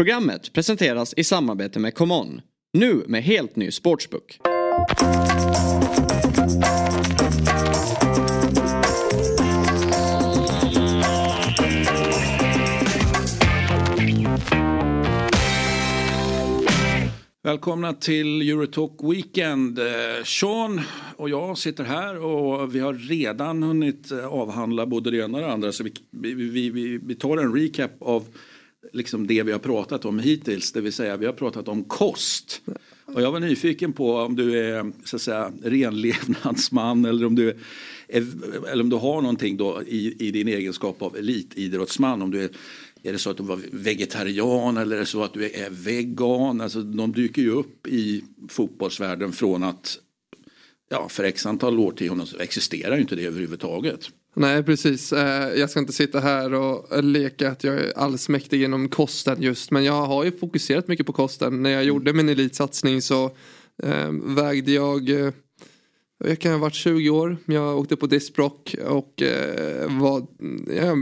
Programmet presenteras i samarbete med ComeOn. Nu med helt ny sportsbook. Välkomna till Eurotalk Weekend. Eh, Sean och jag sitter här och vi har redan hunnit eh, avhandla både det ena och det andra. Så vi, vi, vi, vi tar en recap av liksom det vi har pratat om hittills. Det vill säga vi har pratat om kost. Och jag var nyfiken på om du är så att säga renlevnadsman eller om du, är, eller om du har någonting då i, i din egenskap av elitidrottsman. Om du är är det så att du var vegetarian eller är det så att du är vegan? Alltså, de dyker ju upp i fotbollsvärlden från att ja, för x antal årtionden så existerar ju inte det överhuvudtaget. Nej precis, eh, jag ska inte sitta här och leka att jag är allsmäktig inom kosten just. Men jag har ju fokuserat mycket på kosten. När jag gjorde min elitsatsning så eh, vägde jag eh, jag kan ha varit 20 år. Jag åkte på diskbrock och eh, var,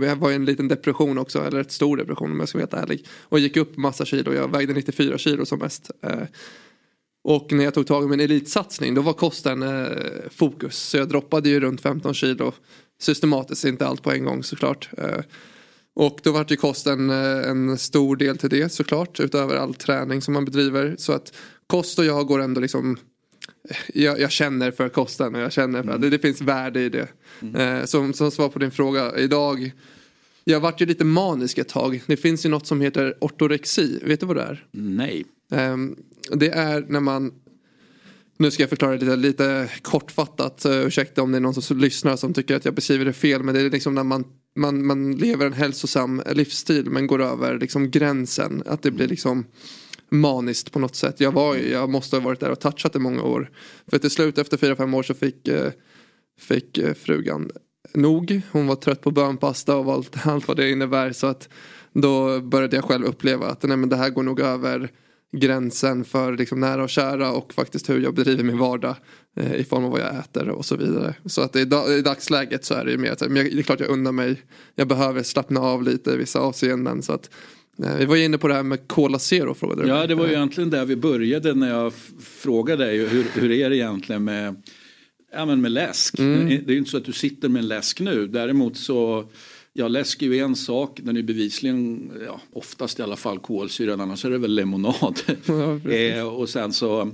jag var i en liten depression också. Eller ett stor depression om jag ska vara helt ärlig. Och gick upp massa kilo. Jag vägde 94 kilo som mest. Eh, och när jag tog tag i min elitsatsning då var kosten eh, fokus. Så jag droppade ju runt 15 kilo. Systematiskt, inte allt på en gång såklart. Eh, och då vart ju kosten eh, en stor del till det såklart. Utöver all träning som man bedriver. Så att kost och jag går ändå liksom jag, jag, känner för kosten och jag känner för mm. det, det finns värde i det. Mm. Eh, som, som svar på din fråga, idag jag vart ju lite manisk ett tag. Det finns ju något som heter ortorexi. Vet du vad det är? Nej. Eh, det är när man nu ska jag förklara det lite, lite kortfattat. Ursäkta om det är någon som lyssnar som tycker att jag beskriver det fel. Men det är liksom när man, man, man lever en hälsosam livsstil men går över liksom gränsen. Att det blir mm. liksom maniskt på något sätt. Jag, var, jag måste ha varit där och touchat i många år. För till slut efter fyra fem år så fick, eh, fick eh, frugan nog. Hon var trött på bönpasta och allt, allt vad det innebär. Så att då började jag själv uppleva att nej, men det här går nog över gränsen för liksom nära och kära och faktiskt hur jag bedriver min vardag eh, i form av vad jag äter och så vidare. Så att i, i dagsläget så är det ju mer att det är klart jag undrar mig. Jag behöver slappna av lite i vissa avseenden så att vi var ju inne på det här med Cola Zero frågade. Ja det var ju egentligen där vi började när jag frågade dig hur, hur är det egentligen med, ja, men med läsk. Mm. Det är ju inte så att du sitter med en läsk nu. Däremot så Ja, läsk är ju en sak. Den är bevisligen, ja, oftast i alla fall kolsyrad. Annars är det väl lemonad. Ja, eh, och sen så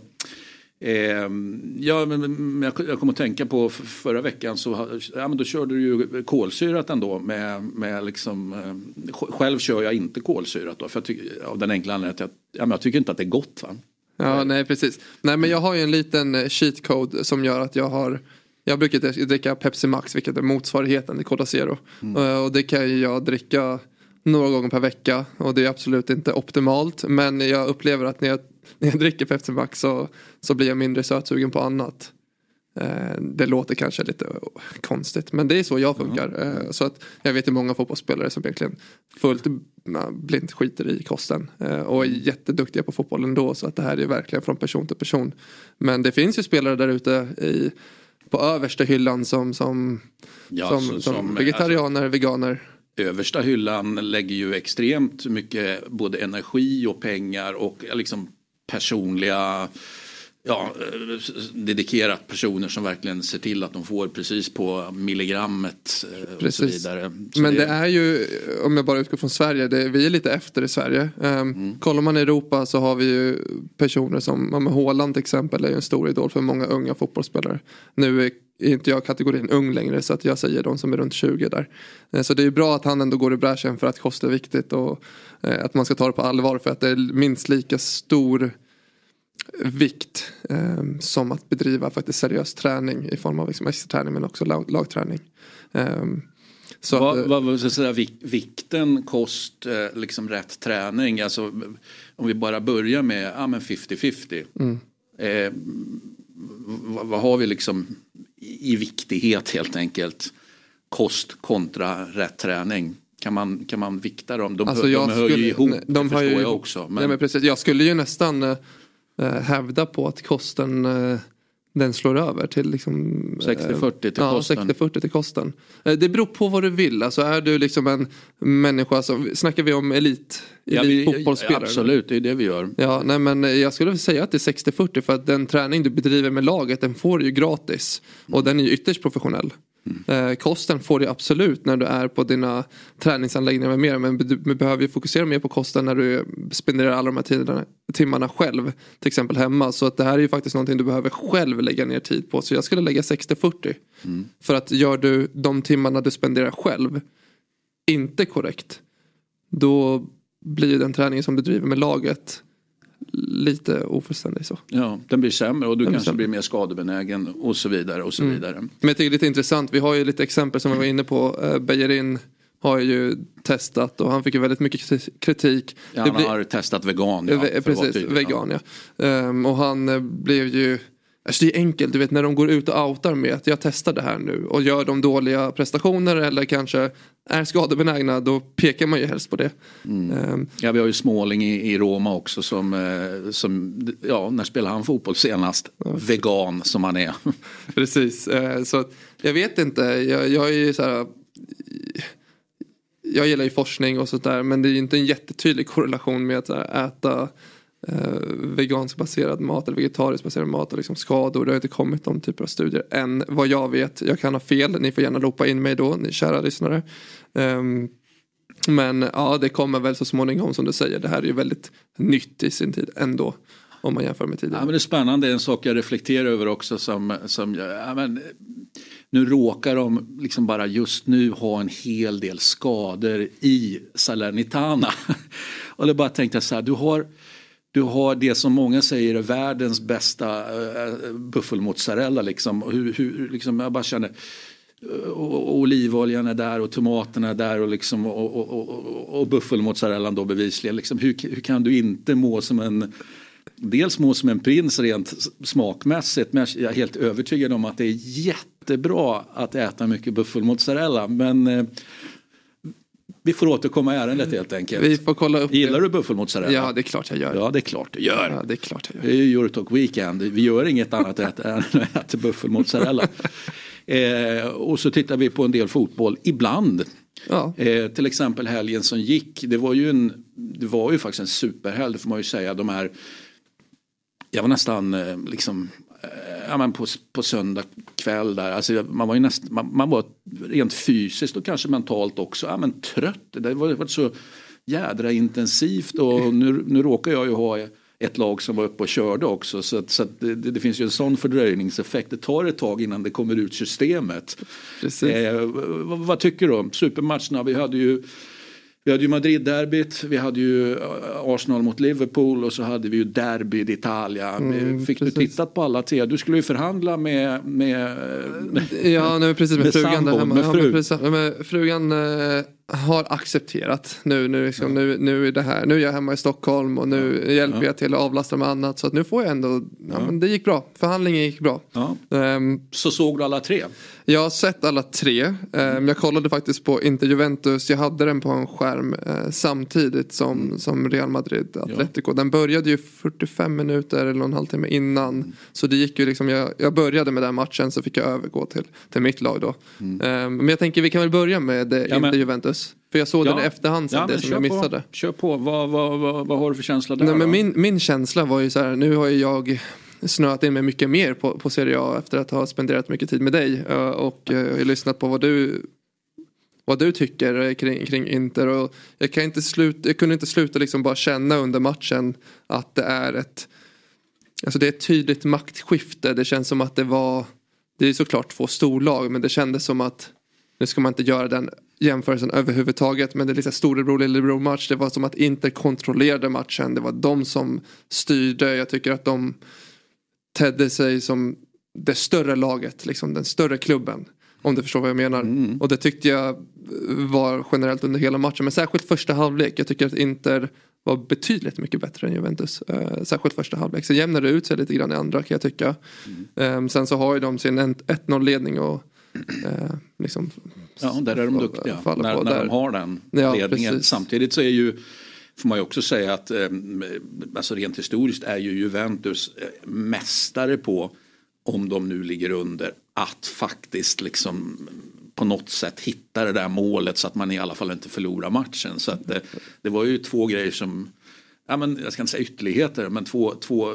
Eh, ja, men, jag, jag kommer att tänka på förra veckan så ja, men då körde du ju kolsyrat ändå. Med, med liksom, eh, själv kör jag inte kolsyrat då. För jag tycker, av den enkla anledningen att jag, ja, men jag tycker inte att det är gott. Va? Ja, nej precis. Nej men jag har ju en liten eh, cheat code som gör att jag har jag brukar dricka Pepsi Max vilket är motsvarigheten till Cola Zero. Mm. Eh, och det kan jag dricka några gånger per vecka och det är absolut inte optimalt. Men jag upplever att när jag när jag dricker Pepsi Max så, så blir jag mindre sötsugen på annat. Eh, det låter kanske lite konstigt men det är så jag funkar. Mm. Så att jag vet ju många fotbollsspelare som egentligen fullt blint skiter i kosten. Och är jätteduktiga på fotboll ändå så att det här är verkligen från person till person. Men det finns ju spelare där ute på översta hyllan som, som, ja, som, som, som vegetarianer, alltså, veganer. Översta hyllan lägger ju extremt mycket både energi och pengar och liksom personliga ja, dedikerat personer som verkligen ser till att de får precis på milligrammet eh, precis. och så vidare. Så Men det... det... är ju, om jag bara utgår från Sverige, det, vi är lite efter i Sverige. Um, mm. Kollar man i Europa så har vi ju personer som, Håland till exempel är ju en stor idol för många unga fotbollsspelare. Nu är inte jag kategorin ung längre så att jag säger de som är runt 20 där. Eh, så det är bra att han ändå går i bräschen för att kost är viktigt och eh, att man ska ta det på allvar för att det är minst lika stor vikt eh, som att bedriva faktiskt seriös träning i form av liksom träning men också lag, lagträning. Eh, så vad, att, vad ska säga, vikten, kost, eh, liksom rätt träning. Alltså, om vi bara börjar med ja, 50-50. Mm. Eh, vad, vad, har vi liksom i viktighet helt enkelt? Kost kontra rätt träning. Kan man, kan man vikta dem? De, alltså hör, de hör ju ihop, de det förstår ju, jag också. Men... Ja, men precis, jag skulle ju nästan äh, hävda på att kosten äh, den slår över till liksom 60-40 till ja, kosten. 60-40 till kosten. Eh, Det beror på vad du vill. Alltså är du liksom en människa som, snackar vi om elit, Ja, vi, elit fotbollsspelare? absolut, det är det vi gör. Ja, nej men jag skulle säga att det är 60-40 för att den träning du bedriver med laget den får du ju gratis. Och den är ju ytterst professionell. Eh, kosten får du absolut när du är på dina träningsanläggningar med mer. Men du du behöver ju fokusera mer på kosten när du spenderar alla de här tiderna, timmarna själv. Till exempel hemma. Så att det här är ju faktiskt någonting du behöver själv lägga ner tid på. Så jag skulle lägga 60-40. För att gör du de timmarna du spenderar själv inte korrekt. Då blir den träningen som du driver med laget lite ofullständig så. Ja, den blir sämre och du Den blir kanske sämre. blir mer skadebenägen och så vidare och så Mm. vidare. Men jag tycker det är lite intressant. Vi har ju lite exempel som vi var inne på. Eh, Bejerin har ju testat och han fick ju väldigt mycket kriti- kritik. Ja, han blir- har testat vegan. Ja, vara Precis, vegan ja. Ehm, och han eh, blev ju Alltså det är enkelt, du vet när de går ut och outar med att jag testar det här nu och gör de dåliga prestationer eller kanske är skadebenägna då pekar man ju helst på det. Ehm, Ja, vi har ju Småling i, i Roma också som, eh, som, ja, när spelade han fotboll senast? Vegan som han är. Precis, eh, så jag vet inte. Jag, jag är ju så här. Jag gillar ju forskning och sånt där men det är ju inte en jättetydlig korrelation med att äta eh, vegansk baserad mat eller vegetarisk baserad mat och liksom skador. Det har inte kommit de typer av studier än vad jag vet. Jag kan ha fel, ni får gärna ropa in mig då, ni kära lyssnare. Ehm, men ja, det kommer väl så småningom som du säger. Det här är ju väldigt nytt i sin tid ändå. Om man jämför med tidigare. Ja, men det är spännande, en sak jag reflekterar över också som, som ja, men, nu råkar de liksom bara just nu ha en hel del skador i Salernitana. Och då bara tänkte jag så här, du har, du har det som många säger är världens bästa äh, buffelmozzarella liksom. Hur, hur, liksom jag bara känner, eh, och, och olivoljan är där och tomaterna är där och, liksom, och, och, och, och, buffelmozzarellan då bevisligen. Liksom, hur, hur kan du inte må som en Dels må som en prins rent smakmässigt men jag är helt övertygad om att det är jättebra att äta mycket buffelmozzarella. Men eh, vi får återkomma i ärendet helt enkelt. Vi får kolla upp Gillar det. du buffelmozzarella? Ja, det är klart jag gör. Ja, det är klart du gör. Ja, det är klart jag gör. Det är ju Eurotalk Weekend. Vi gör inget annat än att äta buffelmozzarella. Eh, och så tittar vi på en del fotboll ibland. Ja. Eh, till exempel helgen som gick. Det var ju, en, det var ju faktiskt en superhelg, får man ju säga. De här, jag var nästan eh, liksom, eh, ja, men på, på söndag kväll där. Alltså, man var ju näst, man, man var rent fysiskt och kanske mentalt också ja, men trött. Det var, det var så jädra intensivt och nu, nu råkar jag ju ha ett lag som var uppe och körde också. Så, att, så att det, det finns ju en sån fördröjningseffekt. Det tar ett tag innan det kommer ut systemet. Eh, vad, vad tycker du? Supermatcherna, vi hade ju vi hade ju Madrid-derbyt, vi hade ju eh, Arsenal mot Liverpool och så hade vi ju Derby d'Italia. Mm, Fick precis. du tittat på alla tre? Du skulle ju förhandla med, med, med Ja, nu precis med, Med frugan sambon, där hemma. med ja, fru. men precis, med frugan eh, har accepterat nu, nu, liksom, nu, nu är det här. Nu är jag hemma i Stockholm och nu hjälper jag till att avlasta med annat. Så att nu får jag ändå, ja, men det gick bra. Förhandlingen gick bra. ja. Ehm, Så såg du alla tre? Jag har sett alla tre. Ehm, jag kollade faktiskt på Inter Juventus. Jag hade den på en skärm eh, samtidigt som, som Real Madrid Atletico. Den började ju 45 minuter eller en halvtimme innan. Så det gick ju liksom, jag, jag började med den matchen så fick jag övergå till, till mitt lag då. Ehm, men jag tänker vi kan väl börja med eh, Inter men- Juventus. För jag såg den i efterhand sen, Ja, det som jag missade. På, kör på, vad, vad, vad, vad har du för känsla där? Nej, men då? min, min känsla var ju så här, nu har ju jag snöat in mig mycket mer på, på Serie A efter att ha spenderat mycket tid med dig eh, och eh, jag har lyssnat på vad du vad du tycker kring, kring Inter och jag, kan inte sluta, jag kunde inte sluta liksom bara känna under matchen att det är ett Alltså det är ett tydligt maktskifte. Det känns som att det var Det är såklart två storlag men det kändes som att Nu ska man inte göra den jämförelsen överhuvudtaget men det är lite storebror lillebror match. Det var som att Inter kontrollerade matchen. Det var de som styrde. Jag tycker att de tedde sig som det större laget, liksom den större klubben. Om du förstår vad jag menar. Och det tyckte jag var generellt under hela matchen. Men särskilt första halvlek. Jag tycker att Inter var betydligt mycket bättre än Juventus. Eh, särskilt första halvlek. Sen jämnade det ut sig lite grann i andra kan jag tycka. Eh, sen så har ju de sin 1-0 ledning och eh, liksom Ja, där är de duktiga. När, när där. de har den Ja, ledningen. precis. Samtidigt så är ju Får man ju också säga att eh, alltså rent historiskt är ju Juventus eh, mästare på om de nu ligger under, att faktiskt liksom på något sätt hitta det där målet så att man i alla fall inte förlorar matchen. Så att det, det var ju två grejer som ja, men jag ska inte säga ytterligheter, men två, två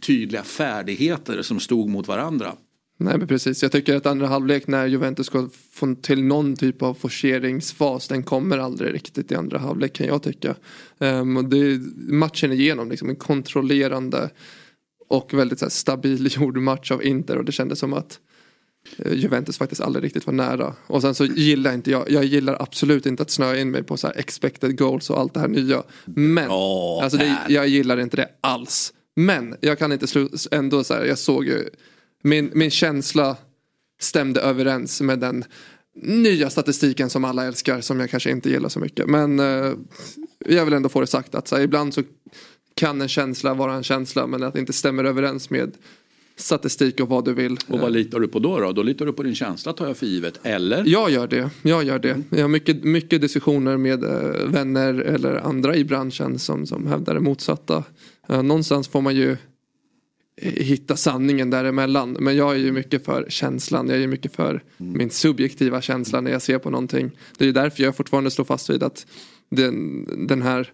tydliga färdigheter som stod mot varandra. Nej men precis, jag tycker att andra halvlek när Juventus ska få till någon typ av forceringsfas den kommer aldrig riktigt i andra halvlek kan jag tycka. Um, och det, matchen igenom liksom en kontrollerande och väldigt så stabil gjord match av Inter och det kändes som att uh, Juventus faktiskt aldrig riktigt var nära. Och sen så gillar inte jag, jag gillar absolut inte att snöa in mig på så expected goals och allt det här nya. Men, oh, alltså det, jag gillar inte det alls. Men jag kan inte sluta, ändå så här, jag såg ju min, min känsla stämde överens med den nya statistiken som alla älskar som jag kanske inte gillar så mycket. Men eh, jag vill ändå få det sagt att så här, ibland så kan en känsla vara en känsla men att det inte stämmer överens med statistik och vad du vill. Och vad litar du på då? Då, då litar du på din känsla tar jag för givet, eller? Jag gör det. Jag gör det. Jag har mycket, mycket diskussioner med äh, vänner eller andra i branschen som, som hävdar det motsatta. Äh, någonstans får man ju hitta sanningen däremellan. Men jag är ju mycket för känslan. Jag är ju mycket för mm. min subjektiva känsla när jag ser på någonting. Det är därför jag fortfarande står fast vid att den, den här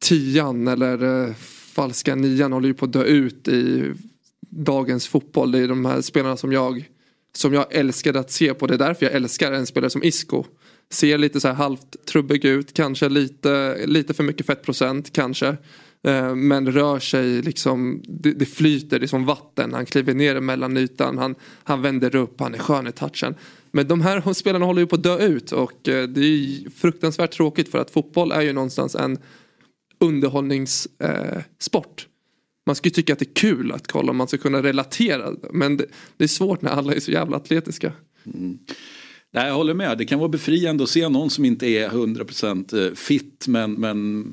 tian eller uh, falska nian håller ju på att dö ut i dagens fotboll. Det är de här spelarna som jag som jag älskade att se på. Det är därför jag älskar en spelare som Isco. Ser lite så här halvt trubbig ut, kanske lite, lite för mycket fettprocent, kanske. Eh, men rör sig liksom, det, det flyter, det är som vatten. Han kliver ner mellan ytan, han, han vänder upp, han är skön i touchen. Men de här spelarna håller ju på att dö ut och eh, det är fruktansvärt tråkigt för att fotboll är ju någonstans en underhållningssport. Eh, man ska ju tycka att det är kul att kolla, man ska kunna relatera. Men det, det är svårt när alla är så jävla atletiska. Mm. Nej, jag håller med. Det kan vara befriande att se någon som inte är 100% fit men, men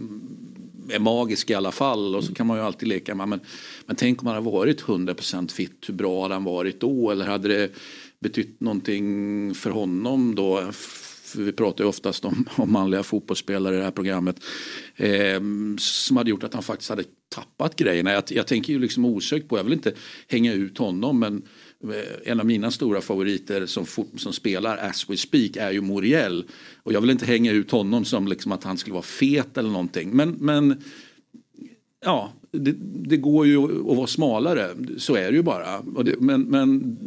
är magisk i alla fall och så kan man ju alltid leka med men, men tänk om han hade varit 100% fit, hur bra hade han varit då eller hade det betytt någonting för honom då? För vi pratar ju oftast om, om manliga fotbollsspelare i det här programmet. Eh, som hade gjort att han faktiskt hade tappat grejerna. Jag, jag tänker ju liksom osökt på, jag vill inte hänga ut honom men Eh, en av mina stora favoriter som, som spelar as we speak är ju Moriel. Och jag vill inte hänga ut honom som liksom att han skulle vara fet eller någonting. Men, men ja, det, det går ju att vara smalare. Så är det ju bara. Det, men, men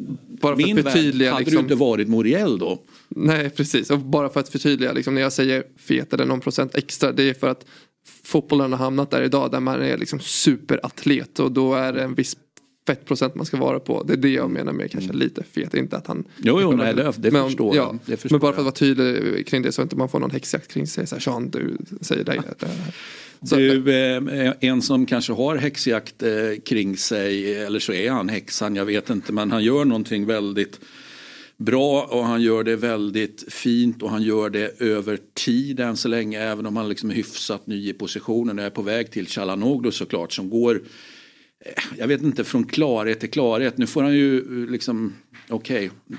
bara för min att förtydliga, värld hade liksom, du inte varit Moriel då. Nej precis, och bara för att förtydliga. Liksom, när jag säger fet eller någon procent extra. Det är för att fotbollen har hamnat där idag där man är liksom superatlet. Och då är det en viss fettprocent man ska vara på. Det är det jag menar med kanske mm. lite fet. Inte att han... Jo, jo nej, det, det, men, förstår ja, det förstår Men bara för att vara tydlig kring det så att inte man får någon häxjakt kring sig. Så här, Sean, du säger det. Så, du, eh, en som kanske har häxjakt eh, kring sig, eller så är han häxan, jag vet inte, men han gör någonting väldigt bra och han gör det väldigt fint och han gör det över tid än så länge även om han liksom är hyfsat ny i positionen och är på väg till Chalanoglu såklart som går jag vet inte, från klarhet till klarhet. Nu får han ju liksom, okej, okay,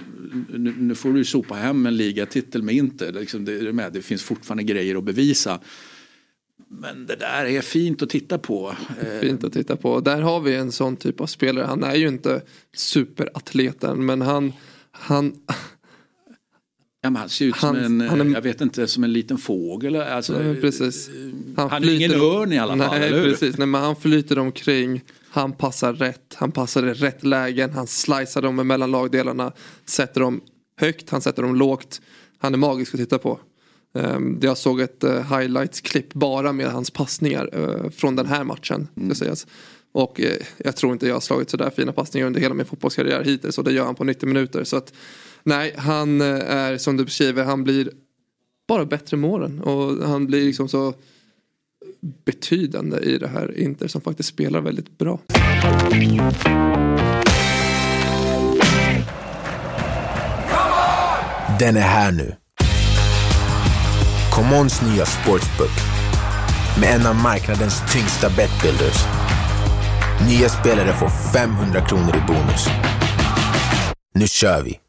nu, nu, får du sopa hem en ligatitel med Inter. Liksom det, med, det finns fortfarande grejer att bevisa. Men det där är fint att titta på. Fint att titta på. Där har vi en sån typ av spelare. Han är ju inte superatleten men han, han Ja, han ser ut han, som en, är, jag vet inte, som en liten fågel. Alltså, nej, precis. Han, han är ingen örn i alla fall, nej, eller hur? Precis, nej, men han flyter omkring. Han passar rätt, han passar i rätt lägen, han slicear dem mellan lagdelarna, sätter dem högt, han sätter dem lågt. Han är magisk att titta på. Um, jag såg ett uh, highlights-klipp bara med hans passningar uh, från den här matchen. Mm. Sägas. Och uh, jag tror inte jag har slagit sådär fina passningar under hela min fotbollskarriär hittills och det gör han på 90 minuter. Så att, nej, han är som du beskriver, han blir bara bättre med åren och han blir liksom så betydande i det här Inter som faktiskt spelar väldigt bra. Den är här nu. Commons nya sportsbook med en av marknadens tyngsta betbuilders. Nya spelare får 500 kronor i bonus. Nu kör vi!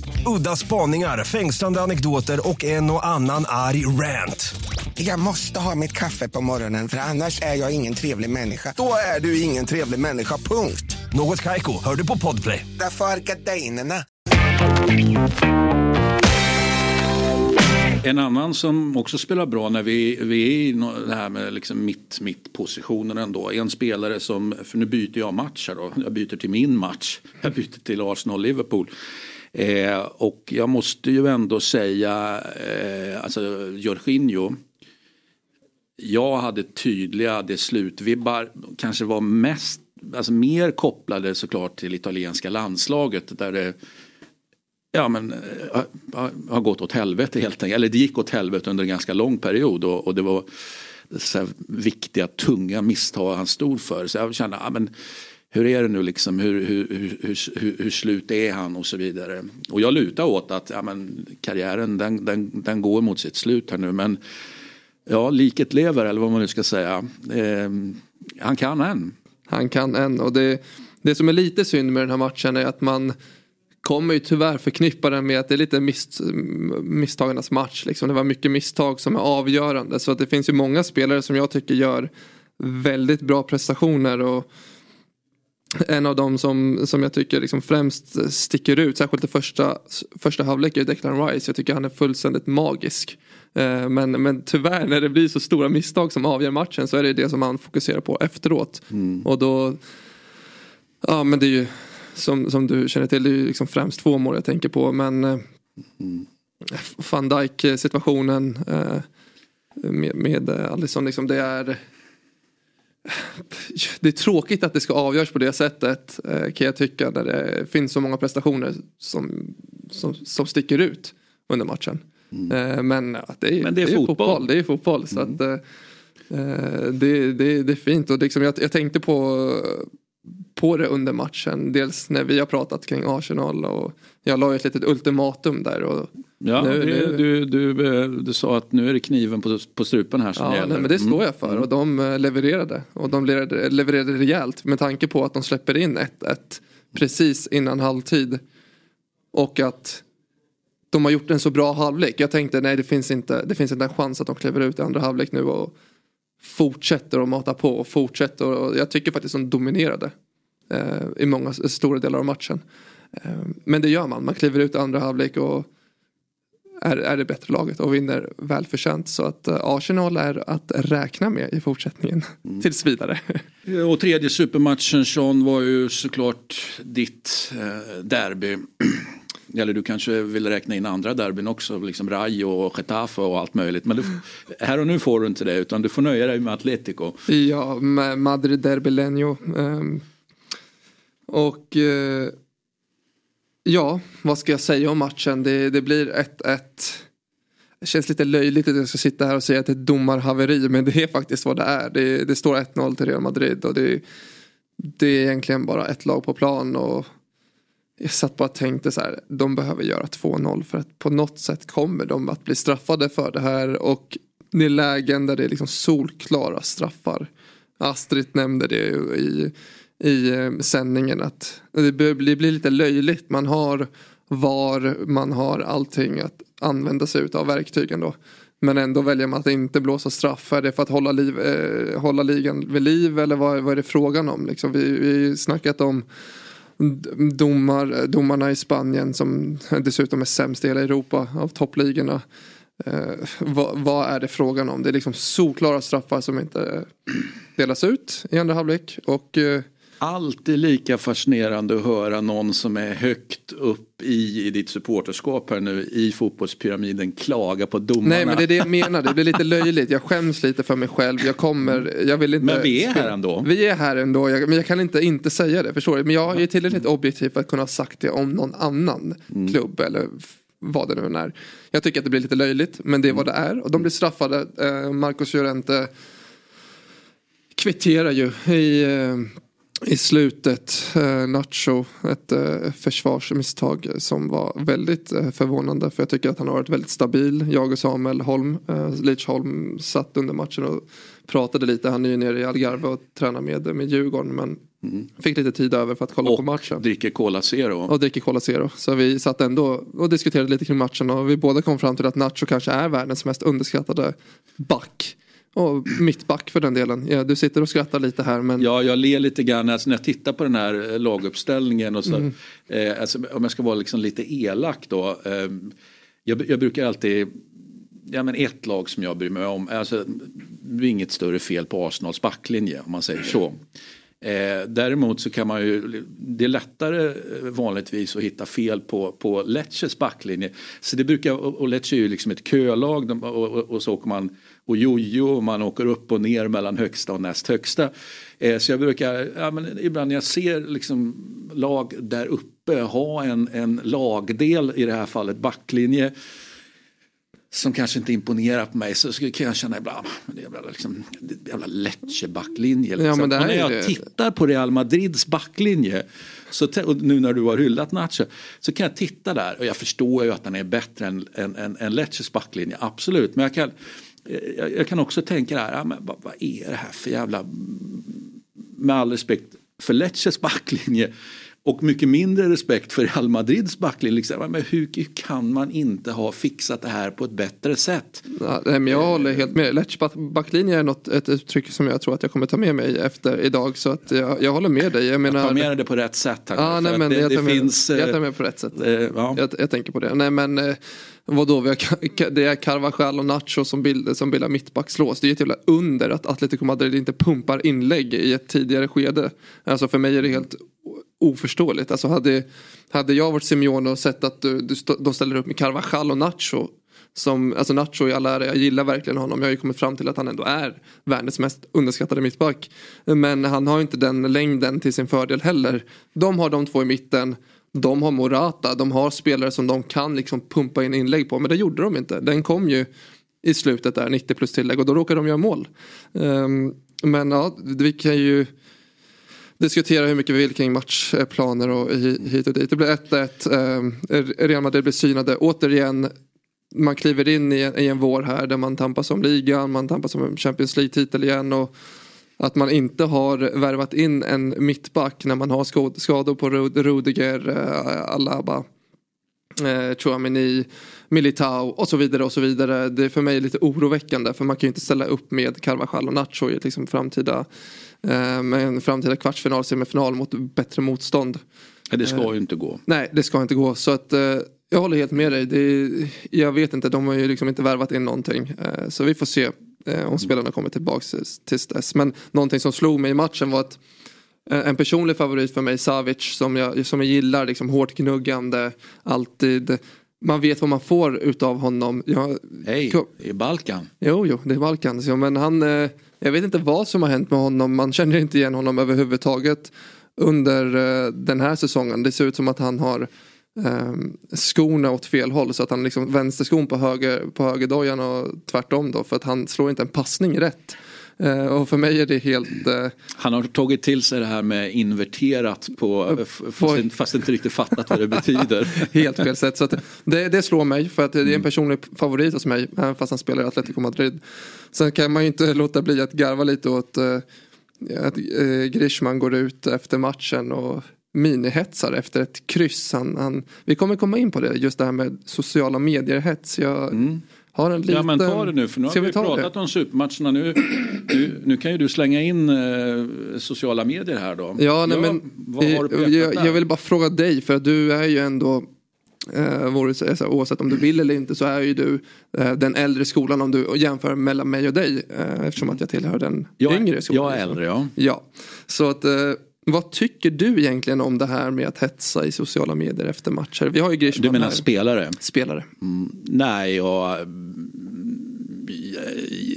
Udda spaningar, fängslande anekdoter och en och annan arg rant. Jag måste ha mitt kaffe på morgonen för annars är jag ingen trevlig människa. Då är du ingen trevlig människa, punkt. Något Kaiko, hör du på Podplay. Därför är gardinerna. En annan som också spelar bra när vi, vi är i det här med liksom mitt, mitt positionen ändå. En spelare som, för nu byter jag match här då. Jag byter till min match. Jag byter till Arsenal-Liverpool. Eh, och jag måste ju ändå säga, eh, alltså Jorginho. Jag hade tydliga det slutvibbar, kanske var mest, alltså mer kopplade såklart till italienska landslaget där det Ja men eh, har, har gått åt helvete helt enkelt. Eller det gick åt helvete under en ganska lång period och, och det var så här viktiga tunga misstag han stod för. Så jag kände, ja, men, hur är det nu liksom, hur, hur, hur, hur, hur, slut är han och så vidare. Och jag lutar åt att ja, men, karriären den, den, den går mot sitt slut här nu men ja, liket lever eller vad man nu ska säga. Eh, han kan än. Han kan än och det, det som är lite synd med den här matchen är att man kommer ju tyvärr förknippa den med att det är lite mis, misstagarnas match. Liksom. Det var mycket misstag som är avgörande. Så att det finns ju många spelare som jag tycker gör väldigt bra prestationer. Och en av dem som, som jag tycker liksom främst sticker ut, särskilt i första, första halvlek, är Declan Rice. Jag tycker han är fullständigt magisk. Eh, Men, men tyvärr när det blir så stora misstag som avgör matchen så är det det som han fokuserar på efteråt. Och då, ja men det är ju som, som du känner till, det är ju liksom främst två mål jag tänker på. Men eh, van Dijk situationen eh, med, med Alisson, liksom, det är det är tråkigt att det ska avgöras på det sättet eh, kan jag tycka när det finns så många prestationer som, som, som sticker ut under matchen. Eh, men det är, Mm. Men det är fotboll. fotboll. Det är fotboll. Så att, eh, det, det, det är fint och liksom jag, jag tänkte på på det under matchen. Dels när vi har pratat kring Arsenal och jag la ett litet ultimatum där. Och Ja, nu, det, Du, du, eh, du sa att nu är det kniven på, på strupen här som Ja, gäller. nej, men det står Mm. jag för och de eh, levererade. Och de levererade, levererade rejält med tanke på att de släpper in 1-1 precis innan halvtid. Och att de har gjort en så bra halvlek. Jag tänkte nej det finns inte, det finns inte en chans att de kliver ut i andra halvlek nu och fortsätter att mata på och fortsätter. Och jag tycker faktiskt de dominerade eh, i många stora delar av matchen. Eh, men det gör man, man kliver ut i andra halvlek och är, är det bättre laget och vinner välförtjänt. Så att eh, Arsenal är att räkna med i fortsättningen. Tills vidare. Och tredje supermatchen Sean var ju såklart ditt eh, derby. Eller du kanske vill räkna in andra derbyn också, liksom Rayo och Getafe och allt möjligt. Men du, här och nu får du inte det utan du får nöja dig med Atletico. ja, med Madrid Derby Lenio. ehm, och eh, ja, vad ska jag säga om matchen? Det, det blir 1-1. Det känns lite löjligt att jag ska sitta här och säga att det är ett domarhaveri men det är faktiskt vad det är. Det, det står 1-0 till Real Madrid och det, det är egentligen bara ett lag på plan och jag satt bara och tänkte så här, de behöver göra 2-0 för att på något sätt kommer de att bli straffade för det här och det är lägen där det är liksom solklara straffar. Astrid nämnde det i, i eh, sändningen att det blir, blir lite löjligt. Man har VAR, man har allting att använda sig av verktygen då. Men ändå väljer man att inte blåsa straff. Är det för att hålla, liv, eh, hålla ligan vid liv eller vad, vad är det frågan om? Liksom, vi vi har ju snackat om domar, domarna i Spanien som dessutom är sämst i hela Europa av toppligorna. Eh, vad, vad är det frågan om? Det är liksom solklara straffar som inte eh, delas ut i andra halvlek. Och eh, Alltid lika fascinerande att höra någon som är högt upp i, i ditt supporterskap här nu i fotbollspyramiden klaga på domarna. nej men det är det jag menar, det blir lite löjligt. Jag skäms lite för mig själv. Jag kommer, jag vill inte. Men vi är här ändå. Vi är här ändå, jag, men jag kan inte inte säga det, förstår du? Men jag är tillräckligt objektiv för att kunna ha sagt det om någon annan klubb eller vad det nu är. Jag tycker att det blir lite löjligt, men det är vad det är. Och de blir straffade. Eh, Marcos Llorente kvitterar ju i, eh, i slutet, eh, Nacho, ett eh, försvarsmisstag som var väldigt eh, förvånande. För jag tycker att han har varit väldigt stabil. Jag och Samuel Holm, eh, Lichholm, satt under matchen och pratade lite. Han är ju nere i Algarve och tränar med, med Djurgården. Men Mm. fick lite tid över för att kolla på matchen. Och dricker Cola Zero. Och dricker Cola Zero. Så vi satt ändå och diskuterade lite kring matchen och vi båda kom fram till att Nacho kanske är världens mest underskattade back. Och mittback för den delen. Ja, du sitter och skrattar lite här men Ja, jag ler lite grann alltså, när jag tittar på den här eh, laguppställningen. Och så, Mm. eh, alltså, om jag ska vara liksom lite elak då. Eh, jag, jag brukar alltid, ja men ett lag som jag bryr mig om, alltså, det är inget större fel på Arsenals backlinje om man säger så. Eh, däremot så kan man ju, det är lättare eh, vanligtvis att hitta fel på, på Lecces backlinje. Så det brukar, och och Lecce är ju liksom ett kölag de, och, och, och så åker man och jojo och man åker upp och ner mellan högsta och näst högsta. Eh, så jag brukar, ja, men ibland när jag ser liksom lag där uppe ha en, en lagdel, i det här fallet backlinje, som kanske inte imponerar på mig så skulle- kan jag känna ibland, "Ah, men det är jävla, liksom, det är jävla Lecce-backlinje. Liksom. Ja, men är när jag det. tittar på Real Madrids backlinje, så, och nu när du har hyllat Nacho, så kan jag titta där och jag förstår ju att han är bättre än, än, än, än Lecces backlinje, absolut. Men jag kan, jag, jag kan också tänka där, ja, men vad, vad är det här för jävla, med all respekt för Lecces backlinje, och mycket mindre respekt för Real Madrids backlinje. Liksom. Men hur, hur kan man inte ha fixat det här på ett bättre sätt? Ja, men jag håller helt med. Lecce back- backlinje är något, ett uttryck som jag tror att jag kommer ta med mig efter idag. Så att jag, jag håller med dig. Jag menar, Ta med det på rätt sätt. Här, nej, men det, jag, tar med, finns... jag tar eh, med på rätt sätt. eh, ja. Jag, jag tänker på det. Nej men eh, vadå, vi har, det är Carvajal och Nacho som, bild, som bildar mittbackslås. Det är ett jävla under att Atletico Madrid inte pumpar inlägg i ett tidigare skede. Alltså för mig är det helt oförståeligt. Alltså hade, hade jag varit Simeone och sett att du, du, stå- de ställer upp med Carvajal och Nacho. Som, alltså Nacho i all ära, jag gillar verkligen honom. Jag har ju kommit fram till att han ändå är världens mest underskattade mittback. Men han har inte den längden till sin fördel heller. De har de två i mitten. De har Morata, de har spelare som de kan liksom pumpa in inlägg på. Men det gjorde de inte. Den kom ju i slutet där, 90 plus tillägg och då råkade de göra mål. Um, men ja, vi kan ju diskutera hur mycket vi vill kring matchplaner och hit och dit. Det blir 1-1. Eh, Real Madrid blir synade. Återigen, man kliver in i en, i en vår här där man tampas om ligan, man tampas om en Champions League-titel igen. Och att man inte har värvat in en mittback när man har skador på Rudiger, eh, Alaba, eh, Militao och så vidare och så vidare. Det är för mig lite oroväckande för man kan ju inte ställa upp med Carvajal och Nacho i ett liksom framtida, eh, med en framtida kvartsfinal, semifinal mot bättre motstånd. Det ska ju inte gå. Nej, det ska inte gå. Så att, eh, jag håller helt med dig. Det är, jag vet inte, de har ju liksom inte värvat in någonting. Eh, så vi får se eh, om spelarna kommer tillbaka tills dess. Men någonting som slog mig i matchen var att eh, en personlig favorit för mig, Savic, som jag, som jag gillar, liksom hårt gnuggande, alltid. Man vet vad man får utav honom. Jag, Hej, Kom- i Balkan. Jo, jo, det är Balkan. Så, men han, eh, jag vet inte vad som har hänt med honom. Man känner inte igen honom överhuvudtaget under eh, den här säsongen. Det ser ut som att han har eh, skorna åt fel håll. Så att han liksom vänsterskon på, höger, på högerdojan och tvärtom då. För att han slår inte en passning rätt. Eh, och för mig är det helt... Eh, Han har tagit till sig det här med inverterat på, fast, Oj. fast inte riktigt fattat vad det betyder. helt fel sätt. Så det, det slår mig för att det är en personlig favorit hos mig. Även fast han spelar i Atletico Madrid. Sen kan man ju inte låta bli att garva lite åt eh, att eh, Grishman går ut efter matchen och minihetsar efter ett kryss. Han, han, vi kommer komma in på det, just det här med sociala medier-hets. Jag har en liten... Ja men ta det nu för nu har vi, vi ta pratat det? om supermatcherna. Nu, nu, nu kan ju du slänga in eh, sociala medier här då. Ja, nej, men vad har du eh, jag, jag vill bara fråga dig för att du är ju ändå eh, så- så, oavsett om du vill eller inte så är ju du eh, den äldre skolan om du jämför mellan mig och dig eh, eftersom att jag tillhör den jag, yngre skolan. jag är äldre ja. Ja, så att eh, vad tycker du egentligen om det här med att hetsa i sociala medier efter matcher? Vi har ju Grishman Du menar här. spelare? spelare. Nej, jag,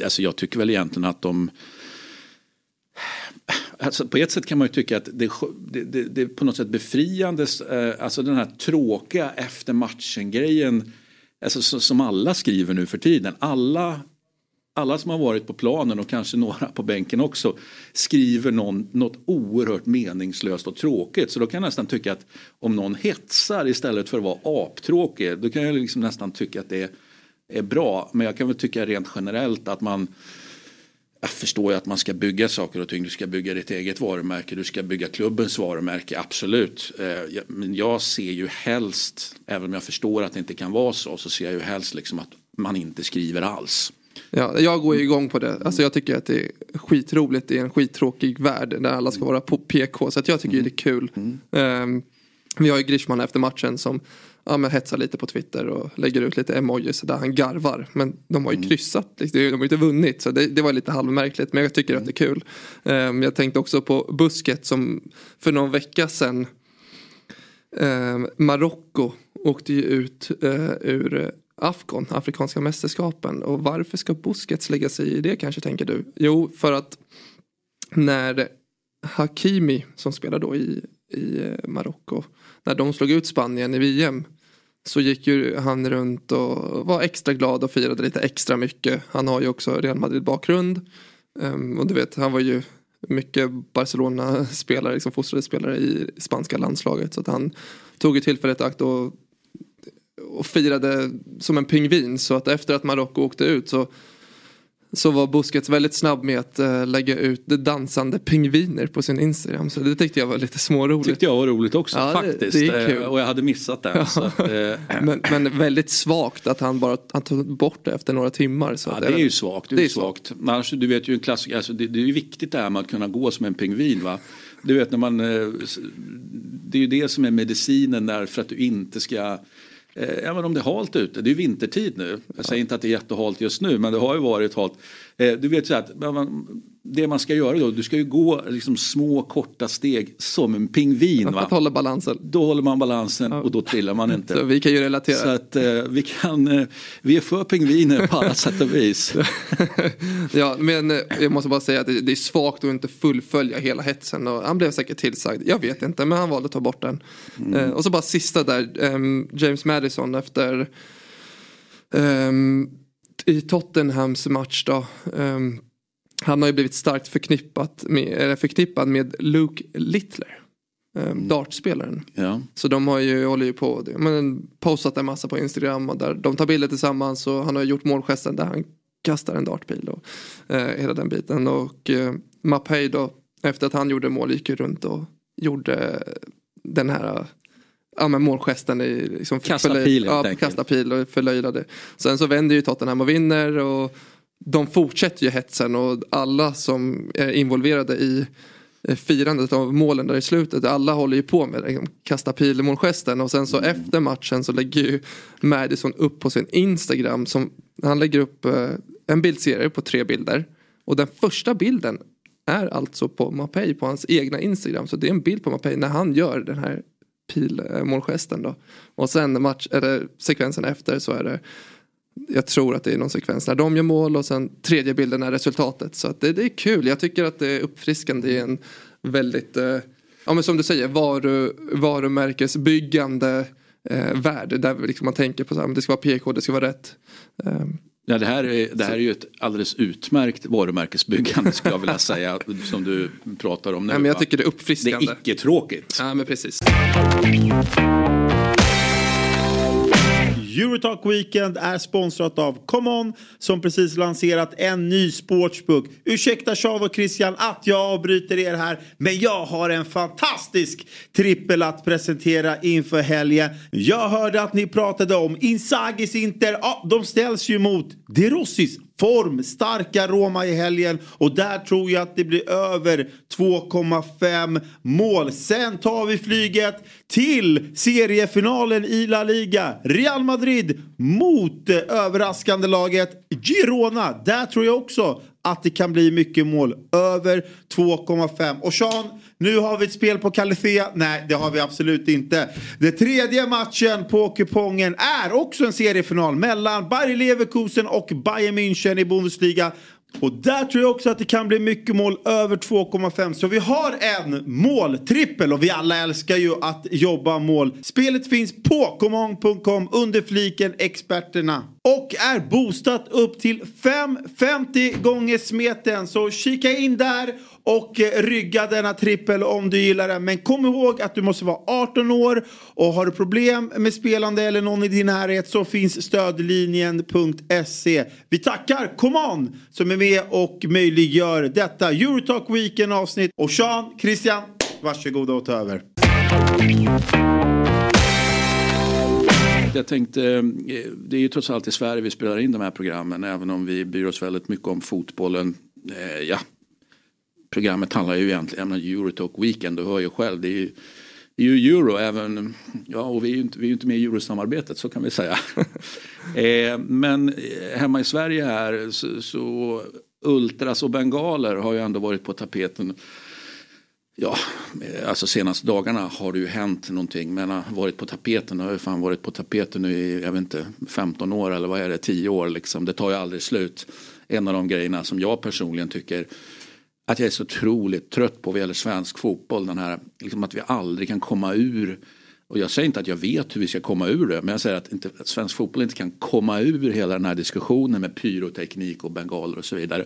alltså jag tycker väl egentligen att de Alltså på ett sätt kan man ju tycka att det, det, det, är på något sätt befriande, eh, alltså den här tråkiga efter matchen grejen, alltså så- som alla skriver nu för tiden. Alla alla som har varit på planen och kanske några på bänken också skriver någon, något oerhört meningslöst och tråkigt. Så då kan jag nästan tycka att om någon hetsar istället för att vara aptråkig då kan jag liksom nästan tycka att det är, är bra. Men jag kan väl tycka rent generellt att man jag förstår ju att man ska bygga saker och ting. Du ska bygga ditt eget varumärke, du ska bygga klubbens varumärke, absolut. Eh, men jag ser ju helst, även om jag förstår att det inte kan vara så, så ser jag ju helst liksom att man inte skriver alls. Ja, jag går ju igång på det. Alltså jag tycker att det är skitroligt i en skittråkig värld där alla ska vara på PK. Så att jag tycker mm. det är kul. Mm. Um, vi har ju Grishman efter matchen som ja, men hetsar lite på Twitter och lägger ut lite emojis där han garvar. Men de har ju mm. kryssat, liksom. de har ju inte vunnit så det, det, var lite halvmärkligt. Men jag tycker mm. att det är kul. Um, jag tänkte också på Busket som för någon vecka sedan um, Marocko åkte ju ut uh, ur Afghan, Afrikanska mästerskapen. Och varför ska Busquets lägga sig i det kanske tänker du? Jo, för att när Hakimi som spelar då i, i eh, Marocko, när de slog ut Spanien i VM så gick ju han runt och var extra glad och firade lite extra mycket. Han har ju också Real Madrid bakgrund. Um, ehm, och du vet, han var ju mycket Barcelona-spelare, liksom fostrade spelare i spanska landslaget. Så att han tog ju tillfället i akt och och firade som en pingvin så att efter att Marocko åkte ut så så var Busquets väldigt snabb med att uh, lägga ut dansande pingviner på sin Instagram. Så det tyckte jag var lite småroligt. tyckte jag var roligt också ja, faktiskt. Det, det kul. Och jag hade missat det. Ja. Att, uh... men, men, väldigt svagt att han bara han tog bort det efter några timmar. Så ja, det är ju svagt. Det är, det är svagt. svagt. Alltså, du vet ju en klassiker, alltså, det, det, är ju viktigt det här med att kunna gå som en pingvin. Va? Du vet när man, eh, det är ju det som är medicinen där för att du inte ska Eh, även om det är halt ute, det är vintertid nu. Jag säger inte att det är jättehalt just nu men det har ju varit halt. Eh, du vet så att det man ska göra då, du ska ju gå liksom små korta steg som en pingvin. Man hålla balansen. Då håller man balansen ja. och då trillar man inte. Så vi kan ju relatera. Så att eh, vi kan, eh, vi är för pingviner på alla sätt och vis. ja men eh, jag måste bara säga att det, det, är svagt att inte fullfölja hela hetsen och han blev säkert tillsagd. Jag vet inte men han valde att ta bort den. Mm. Eh, och så bara sista där, um, James Madison efter um, i Tottenhams match då. Han har ju blivit starkt förknippat med, förknippad med Luke Littler. Um, dartspelaren. Ja. Så de har ju, håller ju på, men, postat en massa på Instagram och där de tar bilder tillsammans och han har gjort målgesten där han kastar en dartpil och uh, hela den biten. Och uh, Mapei då, efter att han gjorde mål gick ju runt och gjorde den här ja, men målgesten i liksom kasta pil ja, kasta pil och förlöjlade. Sen så vänder ju Tottenham och vinner och de fortsätter ju hetsen och alla som är involverade i firandet av målen där i slutet. Alla håller ju på med liksom, kasta pil målgesten och sen så mm. efter matchen så lägger ju Madison upp på sin Instagram som han lägger upp eh, en bildserie på tre bilder och den första bilden är alltså på Mapei på hans egna Instagram så det är en bild på Mapei när han gör den här pilmålgesten då. Och sen match, eller sekvensen efter så är det jag tror att det är någon sekvens när de gör mål och sen tredje bilden är resultatet. Så det, det är kul. Jag tycker att det är uppfriskande i en väldigt, eh, ja men som du säger, varu, varumärkesbyggande eh, värld. Där liksom man tänker på att det ska vara PK, det ska vara rätt. Eh, Ja, det, här är, det här är ju ett alldeles utmärkt varumärkesbyggande skulle jag vilja säga som du pratar om nu. Ja, men jag tycker det är uppfriskande. Det är icke-tråkigt. Ja, men precis. Eurotalk Weekend är sponsrat av ComeOn som precis lanserat en ny sportsbook. Ursäkta Sean och Christian att jag avbryter er här men jag har en fantastisk trippel att presentera inför helgen. Jag hörde att ni pratade om Insagis Inter. Ja, de ställs ju mot De Rossis form, starka Roma i helgen och där tror jag att det blir över 2,5 mål. Sen tar vi flyget till seriefinalen i La Liga. Real Madrid mot det överraskande laget Girona. Där tror jag också att det kan bli mycket mål. Över 2,5. Och Sean, nu har vi ett spel på Calithea. Nej, det har vi absolut inte. Den tredje matchen på kupongen är också en seriefinal mellan Bayer Leverkusen och Bayern München i Bundesliga. Och där tror jag också att det kan bli mycket mål över 2,5. Så vi har en måltrippel och vi alla älskar ju att jobba mål. Spelet finns på komong.com under fliken experterna och är boostat upp till 5,50 gånger smeten. Så kika in där och eh, rygga denna trippel om du gillar den. Men kom ihåg att du måste vara 18 år och har du problem med spelande eller någon i din närhet så finns stödlinjen.se. Vi tackar Common som är med och möjliggör detta Eurotalk Weekend avsnitt. Och Sean, Christian, varsågoda och ta över. Jag tänkte, eh, det är ju trots allt i Sverige vi spelar in de här programmen även om vi bryr oss väldigt mycket om fotbollen. Eh, ja, programmet handlar ju egentligen om Eurotalk Weekend, du hör ju själv. Det är ju, det är ju euro även, ja och vi är ju inte, vi är inte med i eurosamarbetet så kan vi säga. eh, men eh, hemma i Sverige här så, så ultras och bengaler har ju ändå varit på tapeten. Ja, eh, alltså senaste dagarna har det ju hänt någonting men har varit på tapeten. Det har ju fan varit på tapeten nu i, jag vet inte, 15 år eller vad är det, 10 år liksom. Det tar ju aldrig slut. En av de grejerna som jag personligen tycker att jag är så otroligt trött på vad gäller svensk fotboll. Den här, liksom att vi aldrig kan komma ur. Och jag säger inte att jag vet hur vi ska komma ur det. Men jag säger att, inte, att svensk fotboll inte kan komma ur hela den här diskussionen med pyroteknik och bengaler och så vidare.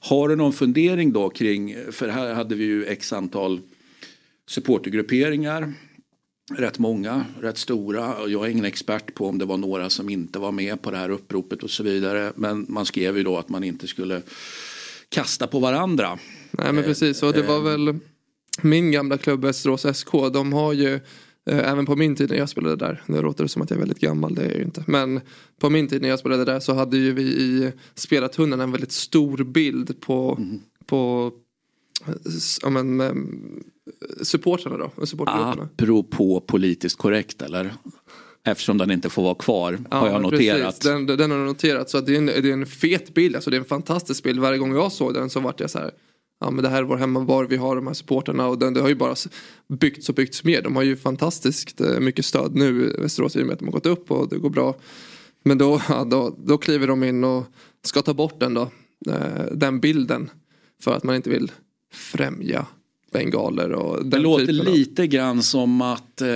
Har du någon fundering då kring, för här hade vi ju x antal supportergrupperingar. Rätt många, rätt stora. Jag är ingen expert på om det var några som inte var med på det här uppropet och så vidare. Men man skrev ju då att man inte skulle kasta på varandra. Nej men precis och det var väl min gamla klubb Västerås SK. De har ju eh, Även på min tid när jag spelade där, nu låter det som att jag är väldigt gammal, det är jag ju inte. Men på min tid när jag spelade där så hade ju vi i spelartunneln en väldigt stor bild på, mm. på ja, men, supportrarna då, supportgrupperna. Apropå politiskt korrekt eller? Eftersom den inte får vara kvar ja, har jag noterat. Den, den har noterat så att det, är en, det är en fet bild, alltså det är en fantastisk bild. Varje gång jag såg den så vart jag så här Ja men det här är vår hemmavar, vi har de här supporterna och den, det har ju bara byggts och byggts mer. De har ju fantastiskt eh, mycket stöd nu, Västerås i och med att de har gått upp och det går bra. Men då, ja, då, då kliver de in och ska ta bort den då, eh, den bilden. För att man inte vill främja bengaler och den Det låter lite grann som att eh,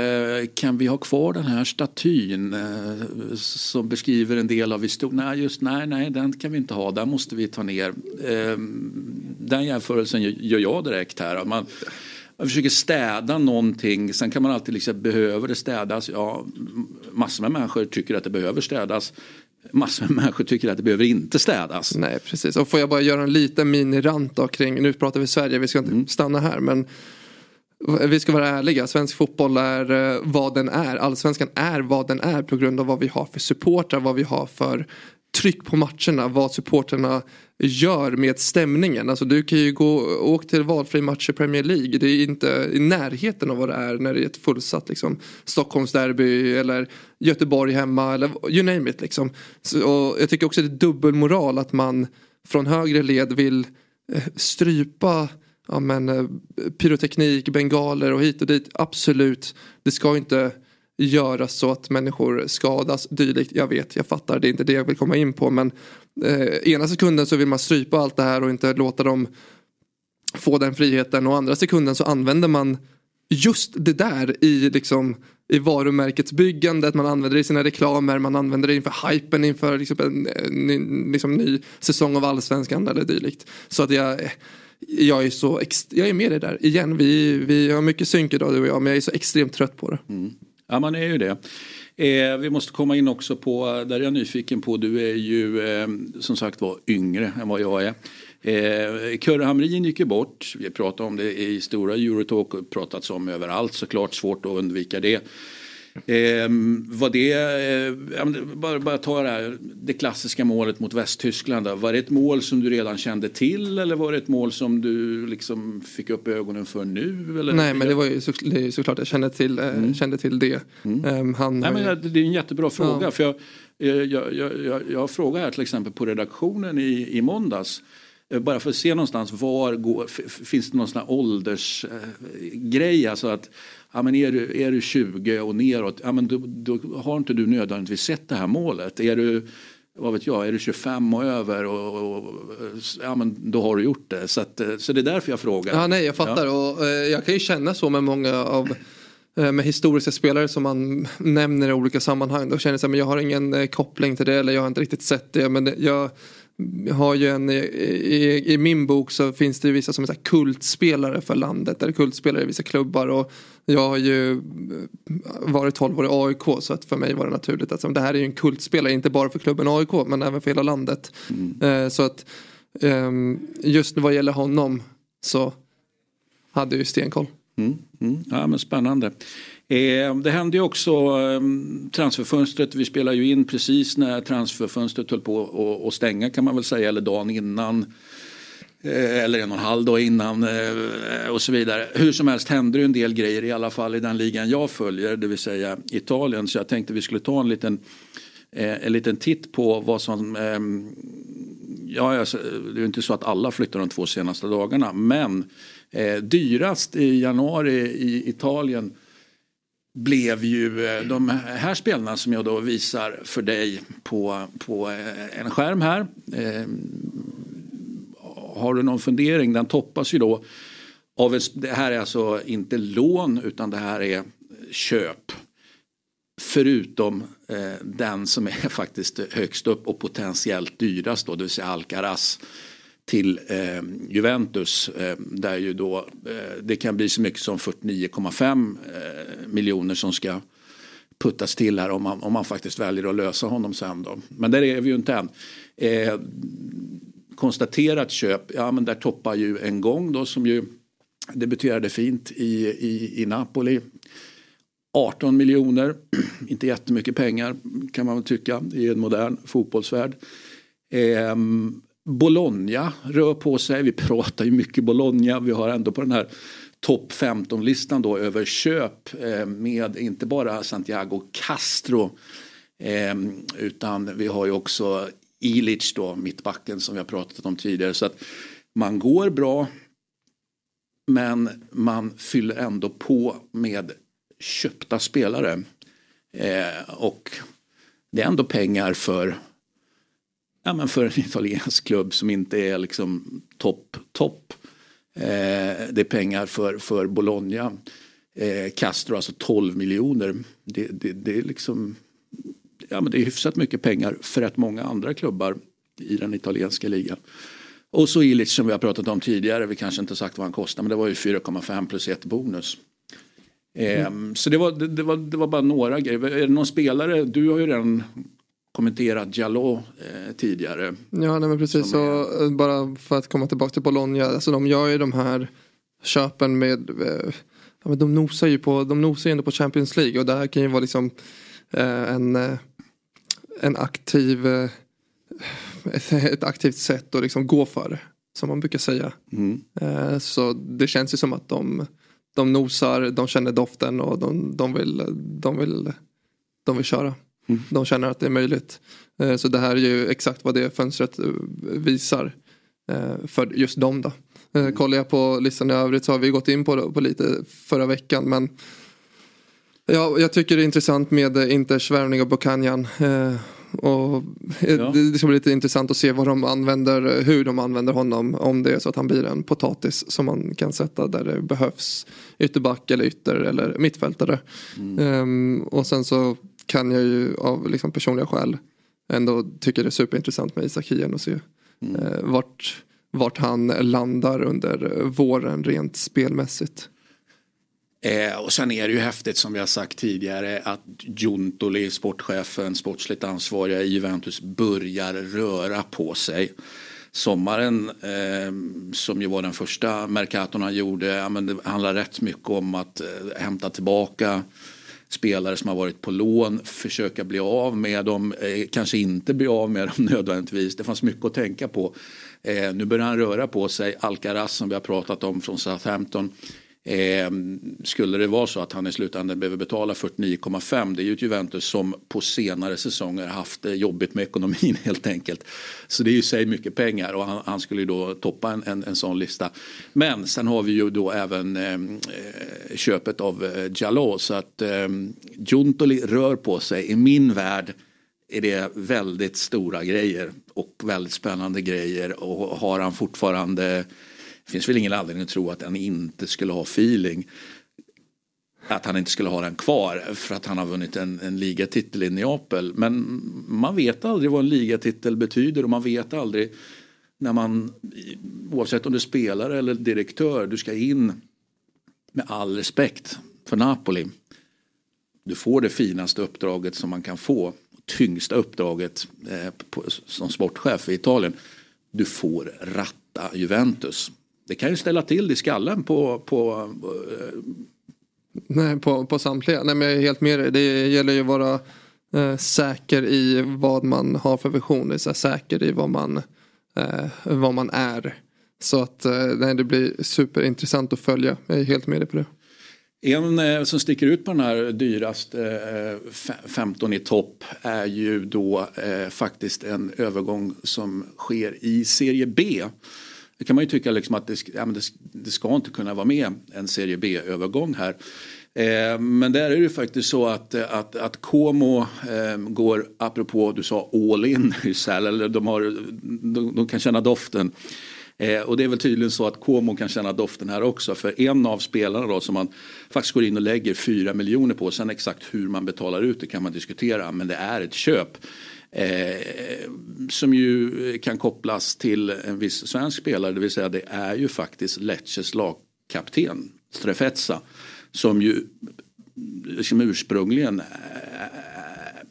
kan vi ha kvar den här statyn eh, som beskriver en del av historien? Nej, just nej, nej, den kan vi inte ha, den måste vi ta ner. Eh, den jämförelsen gör jag direkt här. Man, man försöker städa någonting, sen kan man alltid liksom, behöver det städas? Ja, massor med människor tycker att det behöver städas massor med människor tycker att det behöver inte städas. Nej precis och får jag bara göra en liten minirant då kring, nu pratar vi Sverige, vi ska inte mm. stanna här men vi ska vara ärliga, svensk fotboll är eh, vad den är. Allsvenskan är vad den är på grund av vad vi har för supportrar, vad vi har för tryck på matcherna, vad supporterna gör med stämningen. Alltså du kan ju gå och åka till valfri match i Premier League. Det är inte i närheten av vad det är när det är ett fullsatt liksom, Stockholmsderby eller Göteborg hemma eller you name it. Liksom. Så, och jag tycker också det är dubbelmoral att man från högre led vill eh, strypa ja, men, eh, pyroteknik, bengaler och hit och dit. Absolut, det ska inte göra så att människor skadas dylikt. Jag vet, jag fattar, det är inte det jag vill komma in på men eh, ena sekunden så vill man strypa allt det här och inte låta dem få den friheten och andra sekunden så använder man just det där i liksom i varumärkesbyggandet, man använder det i sina reklamer, man använder det inför hypen inför liksom en, en liksom ny säsong av allsvenskan eller dylikt. Så att jag, jag är så, jag är med dig där igen. Vi, vi har mycket synk idag du och jag men jag är så extremt trött på det. Mm. Ja man är ju det. Eh, vi måste komma in också på, där är jag nyfiken på, du är ju eh, som sagt var yngre än vad jag är. Eh, Kurre Hamrin gick ju bort, vi pratade om det i stora Eurotalk och pratats om överallt såklart, svårt att undvika det. Eh, var det, eh, bara, bara ta det här, det klassiska målet mot Västtyskland. Då. Var det ett mål som du redan kände till eller var det ett mål som du liksom fick upp ögonen för nu? Eller? Nej men det var ju så, det såklart jag kände till, eh, mm. kände till det. Mm. Um, han Nej, men det är en jättebra fråga. Ja. För jag, jag, jag, jag, jag frågar här till exempel på redaktionen i, i måndags. Eh, bara för att se någonstans var går, finns det någon sån här åldersgrej. Alltså att ja, men är, du, är du 20 och neråt, ja, men då, då har inte du nödvändigtvis sett det här målet. Är du, vad vet jag, är du 25 och över och, och, ja, men då har du gjort det. Så, att, så det är därför jag frågar. Ja, nej, jag fattar ja. och eh, jag kan ju känna så med många av eh, med historiska spelare som man nämner i olika sammanhang. Då känner jag att jag har ingen eh, koppling till det eller jag har inte riktigt sett det. Men jag har ju en, i, i, min bok så finns det vissa som är så kultspelare för landet. Eller kultspelare i vissa klubbar. Och jag har ju eh, varit 12 år i AIK så att för mig var det naturligt att det här är ju en kultspelare. Inte bara för klubben AIK men även för hela landet. Mm. Så att ehm, just vad gäller honom så hade jag ju stenkoll. Mm, mm. Ja men spännande. Ehm, det hände ju också ehm, transferfönstret. Vi spelade ju in precis när transferfönstret höll på att stänga kan man väl säga. Eller dagen innan. Eh, eller en och en halv dag innan eh, och så vidare. Hur som helst hände det en del grejer i alla fall i den ligan jag följer. Det vill säga Italien. Så jag tänkte vi skulle ta en liten, eh, en liten titt på vad som ehm, Ja, alltså, det är ju inte så att alla flyttar de två senaste dagarna. Men eh, dyrast i januari i Italien blev ju eh, de här spelarna som jag då visar för dig på, på eh, en skärm här. Eh, har du någon fundering? Den toppas ju då av en, det här är alltså inte lån utan det här är köp. Förutom eh, den som är faktiskt högst upp och potentiellt dyrast då, det vill säga Alcaraz till eh, Juventus eh, där ju då eh, det kan bli så mycket som 49,5 eh, miljoner som ska puttas till här om man, om man faktiskt väljer att lösa honom sen då. Men där är vi ju inte än. Eh, konstaterat köp, ja men där toppar ju en gång då som ju debuterade fint i, i, i Napoli. 18 miljoner, inte jättemycket pengar kan man väl tycka i en modern fotbollsvärld. Eh, Bologna rör på sig. Vi pratar ju mycket Bologna. Vi har ändå på den här topp 15-listan då över köp eh, med inte bara Santiago Castro eh, utan vi har ju också Ilic då, mittbacken som vi har pratat om tidigare. Så att man går bra men man fyller ändå på med köpta spelare. Eh, och det är ändå pengar för ja, men för en italiensk klubb som inte är liksom topp, topp. Eh, det är pengar för, för Bologna. Eh, Castro alltså 12 miljoner. Det, det, det, är liksom ja, men det är hyfsat mycket pengar för rätt många andra klubbar i den italienska ligan. Och så Ilic som vi har pratat om tidigare, vi kanske inte sagt vad han kostar men det var ju 4,5 plus 1 bonus. Mm. så det var, det, det, var, det var bara några grejer. Är det någon spelare, du har ju redan kommenterat Jalot eh, tidigare. Ja, nej, men precis. Så, är... bara för att komma tillbaka till Bologna. Alltså, de gör ju de här köpen med eh, ja, men de nosar ju på, de nosar ändå på Champions League och det här kan ju vara liksom eh, en, eh, en aktiv eh, ett, ett, aktivt sätt att liksom gå för som man brukar säga. Mm. Eh, så det känns ju som att de, de nosar, de känner doften och de, de, vill, de, vill, de vill köra. Mm. De känner att det är möjligt. Eh, så det här är ju exakt vad det fönstret eh, visar. Eh, för just dem då. Mm. Kollar jag på listan i övrigt så har vi gått in på, på lite förra veckan. Men ja, jag tycker det är intressant med Inters värvning av Bokanjan. Och ja. Det ska bli lite intressant att se vad de använder, hur de använder honom. Om det är så att han blir en potatis som man kan sätta där det behövs. Ytterback eller ytter eller mittfältare. Mm. Um, och sen så kan jag ju av liksom personliga skäl ändå tycka det är superintressant med Isak Hien och se mm. eh, vart, vart han landar under våren rent spelmässigt. Eh, och sen är det ju häftigt som vi har sagt tidigare att Juntoli, sportchefen, sportsligt ansvariga i Juventus börjar röra på sig. Sommaren eh, som ju var den första Mercaton han gjorde, ja, men det handlar rätt mycket om att eh, hämta tillbaka spelare som har varit på lån, försöka bli av med dem, eh, kanske inte bli av med dem nödvändigtvis. Det fanns mycket att tänka på. Eh, nu börjar han röra på sig. Alcaraz som vi har pratat om från Southampton Eh, skulle det vara så att han i slutändan behöver betala 49,5 det är ju ett Juventus som på senare säsonger haft det jobbigt med ekonomin helt enkelt. Så det är ju sig mycket pengar och han, han skulle ju då toppa en, en, en, sån lista. Men sen har vi ju då även ehm, eh, köpet av eh, Jalot så att eh, Giuntoli rör på sig. I min värld är det väldigt stora grejer och väldigt spännande grejer och har han fortfarande det finns väl ingen anledning att tro att han inte skulle ha feeling. att han inte skulle ha den kvar för att han har vunnit en, en ligatitel i Neapel. Men man vet aldrig vad en ligatitel betyder och man vet aldrig när man, oavsett om du spelar eller direktör, du ska in med all respekt för Napoli. Du får det finaste uppdraget som man kan få, tyngsta uppdraget eh, på, som sportchef i Italien. Du får ratta Juventus. Det kan ju ställa till i skallen på, på eh, Nej, på, på samtliga. Nej, men jag är helt med dig. Det gäller ju att vara eh, säker i vad man har för vision. Det är här, säker i vad man, eh, vad man är. Så att eh, nej, det blir superintressant att följa. Jag är helt med dig på det. En eh, som sticker ut på den här dyrast eh, 15 i topp är ju då eh, faktiskt en övergång som sker i serie B. Det kan man ju tycka liksom att det, ja, det, det, ska inte kunna vara med en serie B-övergång här. Eh, men där är det faktiskt så att, eh, att, att Como eh, går, apropå du sa all in, eller de, har, de, de kan känna doften. Eh, och det är väl tydligen så att Como kan känna doften här också. För en av spelarna då som man faktiskt går in och lägger 4 miljoner på. Sen exakt hur man betalar ut det kan man diskutera. Men det är ett köp. Eh, som ju kan kopplas till en viss svensk spelare. Det vill säga det är ju faktiskt Lecces lagkapten Strefetza. Som ju liksom ursprungligen eh,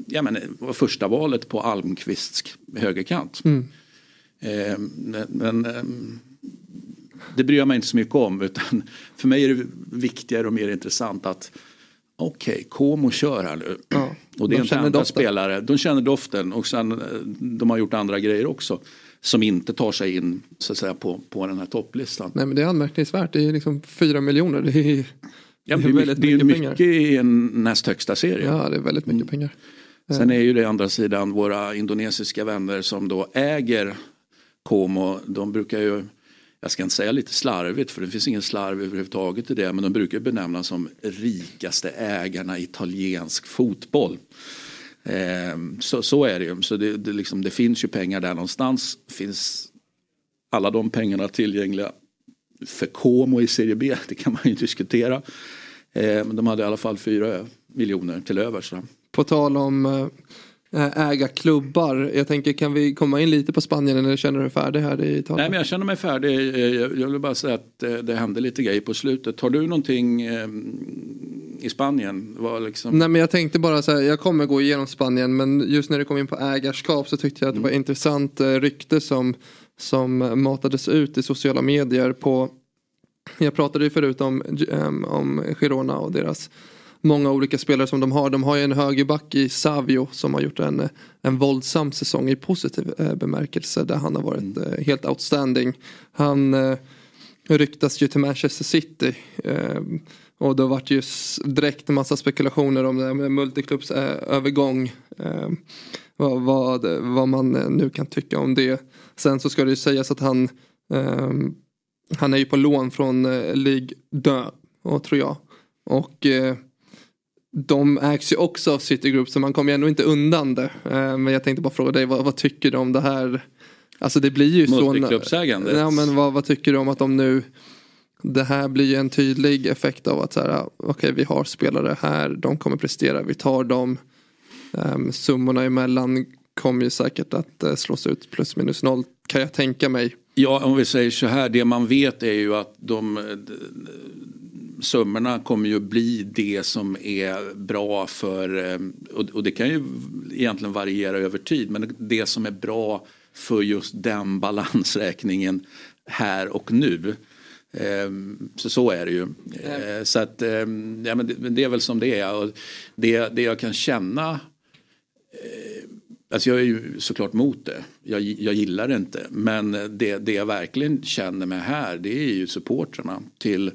ja, men, var första valet på Almqvists högerkant. Mm. Eh, men eh, det bryr jag mig inte så mycket om. Utan för mig är det viktigare och mer intressant att okej, okay, Como kör här nu. Ja, och det är inte andra doften. spelare. De känner doften och sen eh, de har gjort andra grejer också. Som inte tar sig in så att säga på, på den här topplistan. Nej men det är anmärkningsvärt. Det är liksom fyra miljoner. Det är, ja, det är, väldigt det är mycket, mycket pengar. i en näst högsta serie. Ja det är väldigt mycket mm. pengar. Sen är ju det andra sidan våra indonesiska vänner som då äger Como. De brukar ju jag ska inte säga lite slarvigt för det finns ingen slarv överhuvudtaget i det men de brukar benämnas som rikaste ägarna i italiensk fotboll. Eh, så, så är det ju. Så det, det, liksom, det finns ju pengar där någonstans. Finns alla de pengarna tillgängliga för Como i Serie B? Det kan man ju diskutera. Eh, men de hade i alla fall fyra miljoner till övers. På tal om eh, äga klubbar. Jag tänker kan vi komma in lite på Spanien eller känner du dig färdig här i Italien? Nej men jag känner mig färdig. Eh, jag vill bara säga att eh, det hände lite grejer på slutet. Har du någonting i Spanien? liksom... Nej men jag tänkte bara så här, jag kommer gå igenom Spanien men just när det kom in på ägarskap så tyckte jag att det var mm. intressant rykte som, som matades ut i sociala medier på jag pratade ju förut om, om Girona och deras många olika spelare som de har. De har ju en högerback i Savio som har gjort en, en våldsam säsong i positiv eh, bemärkelse där han har varit mm. eh, helt outstanding. Han eh, ryktas ju till Manchester City. Eh, och det har varit ju direkt en massa spekulationer om det med multiklubbs eh, övergång. Eh, vad, vad, vad, man nu kan tycka om det. Sen så ska det ju sägas att han han är ju på lån från Ligue 2, tror jag. Och eh, de ägs ju också av Citigroup så man kommer ju ändå inte undan det. Eh, men jag tänkte bara fråga dig, vad, vad tycker du om det här? Alltså det blir ju så... Multiklubbsägandet? Ja men vad, vad, tycker du om att de nu... Det här blir ju en tydlig effekt av att så här, okej okay, vi har spelare här, de kommer prestera, vi tar dem. Um, summorna emellan kommer ju säkert att uh, slås ut plus minus noll kan jag tänka mig. Ja om vi säger så här, det man vet är ju att de summorna kommer ju bli det som är bra för, eh, och det kan ju egentligen variera över tid, men det som är bra för just den balansräkningen här och nu. Eh, så så är det ju. Mm. Så att, ja, men det är väl som det är. Och det, det jag kan känna Alltså jag är ju såklart mot det. Jag, jag gillar det inte. Men det, det jag verkligen känner med här det är ju supportrarna till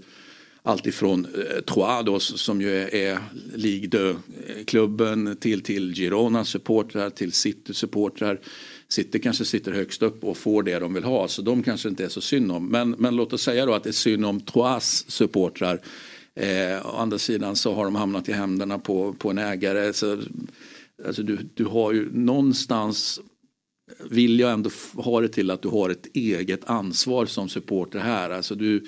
alltifrån eh, Troados som ju är, är Ligue 2-klubben eh, till, till Girona supportrar till City supportrar. City kanske sitter högst upp och får det de vill ha så de kanske inte är så synd om. Men, men låt oss säga då att det är synd om Troyes supportrar. Eh, å andra sidan så har de hamnat i händerna på, på en ägare. Så, alltså du, du har ju någonstans vill jag ändå ha det till att du har ett eget ansvar som supporter här. Alltså du,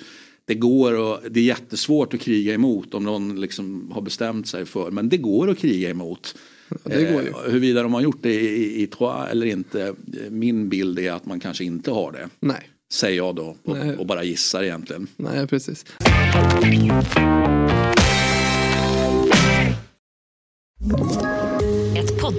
det går och det är jättesvårt att kriga emot om någon liksom har bestämt sig för. Men det går att kriga emot. det går ju. Eh, huruvida de har gjort det i, i, i Troyes eller inte. Min bild är att man kanske inte har det. Nej, Säger jag då och, och bara gissar egentligen. nej precis.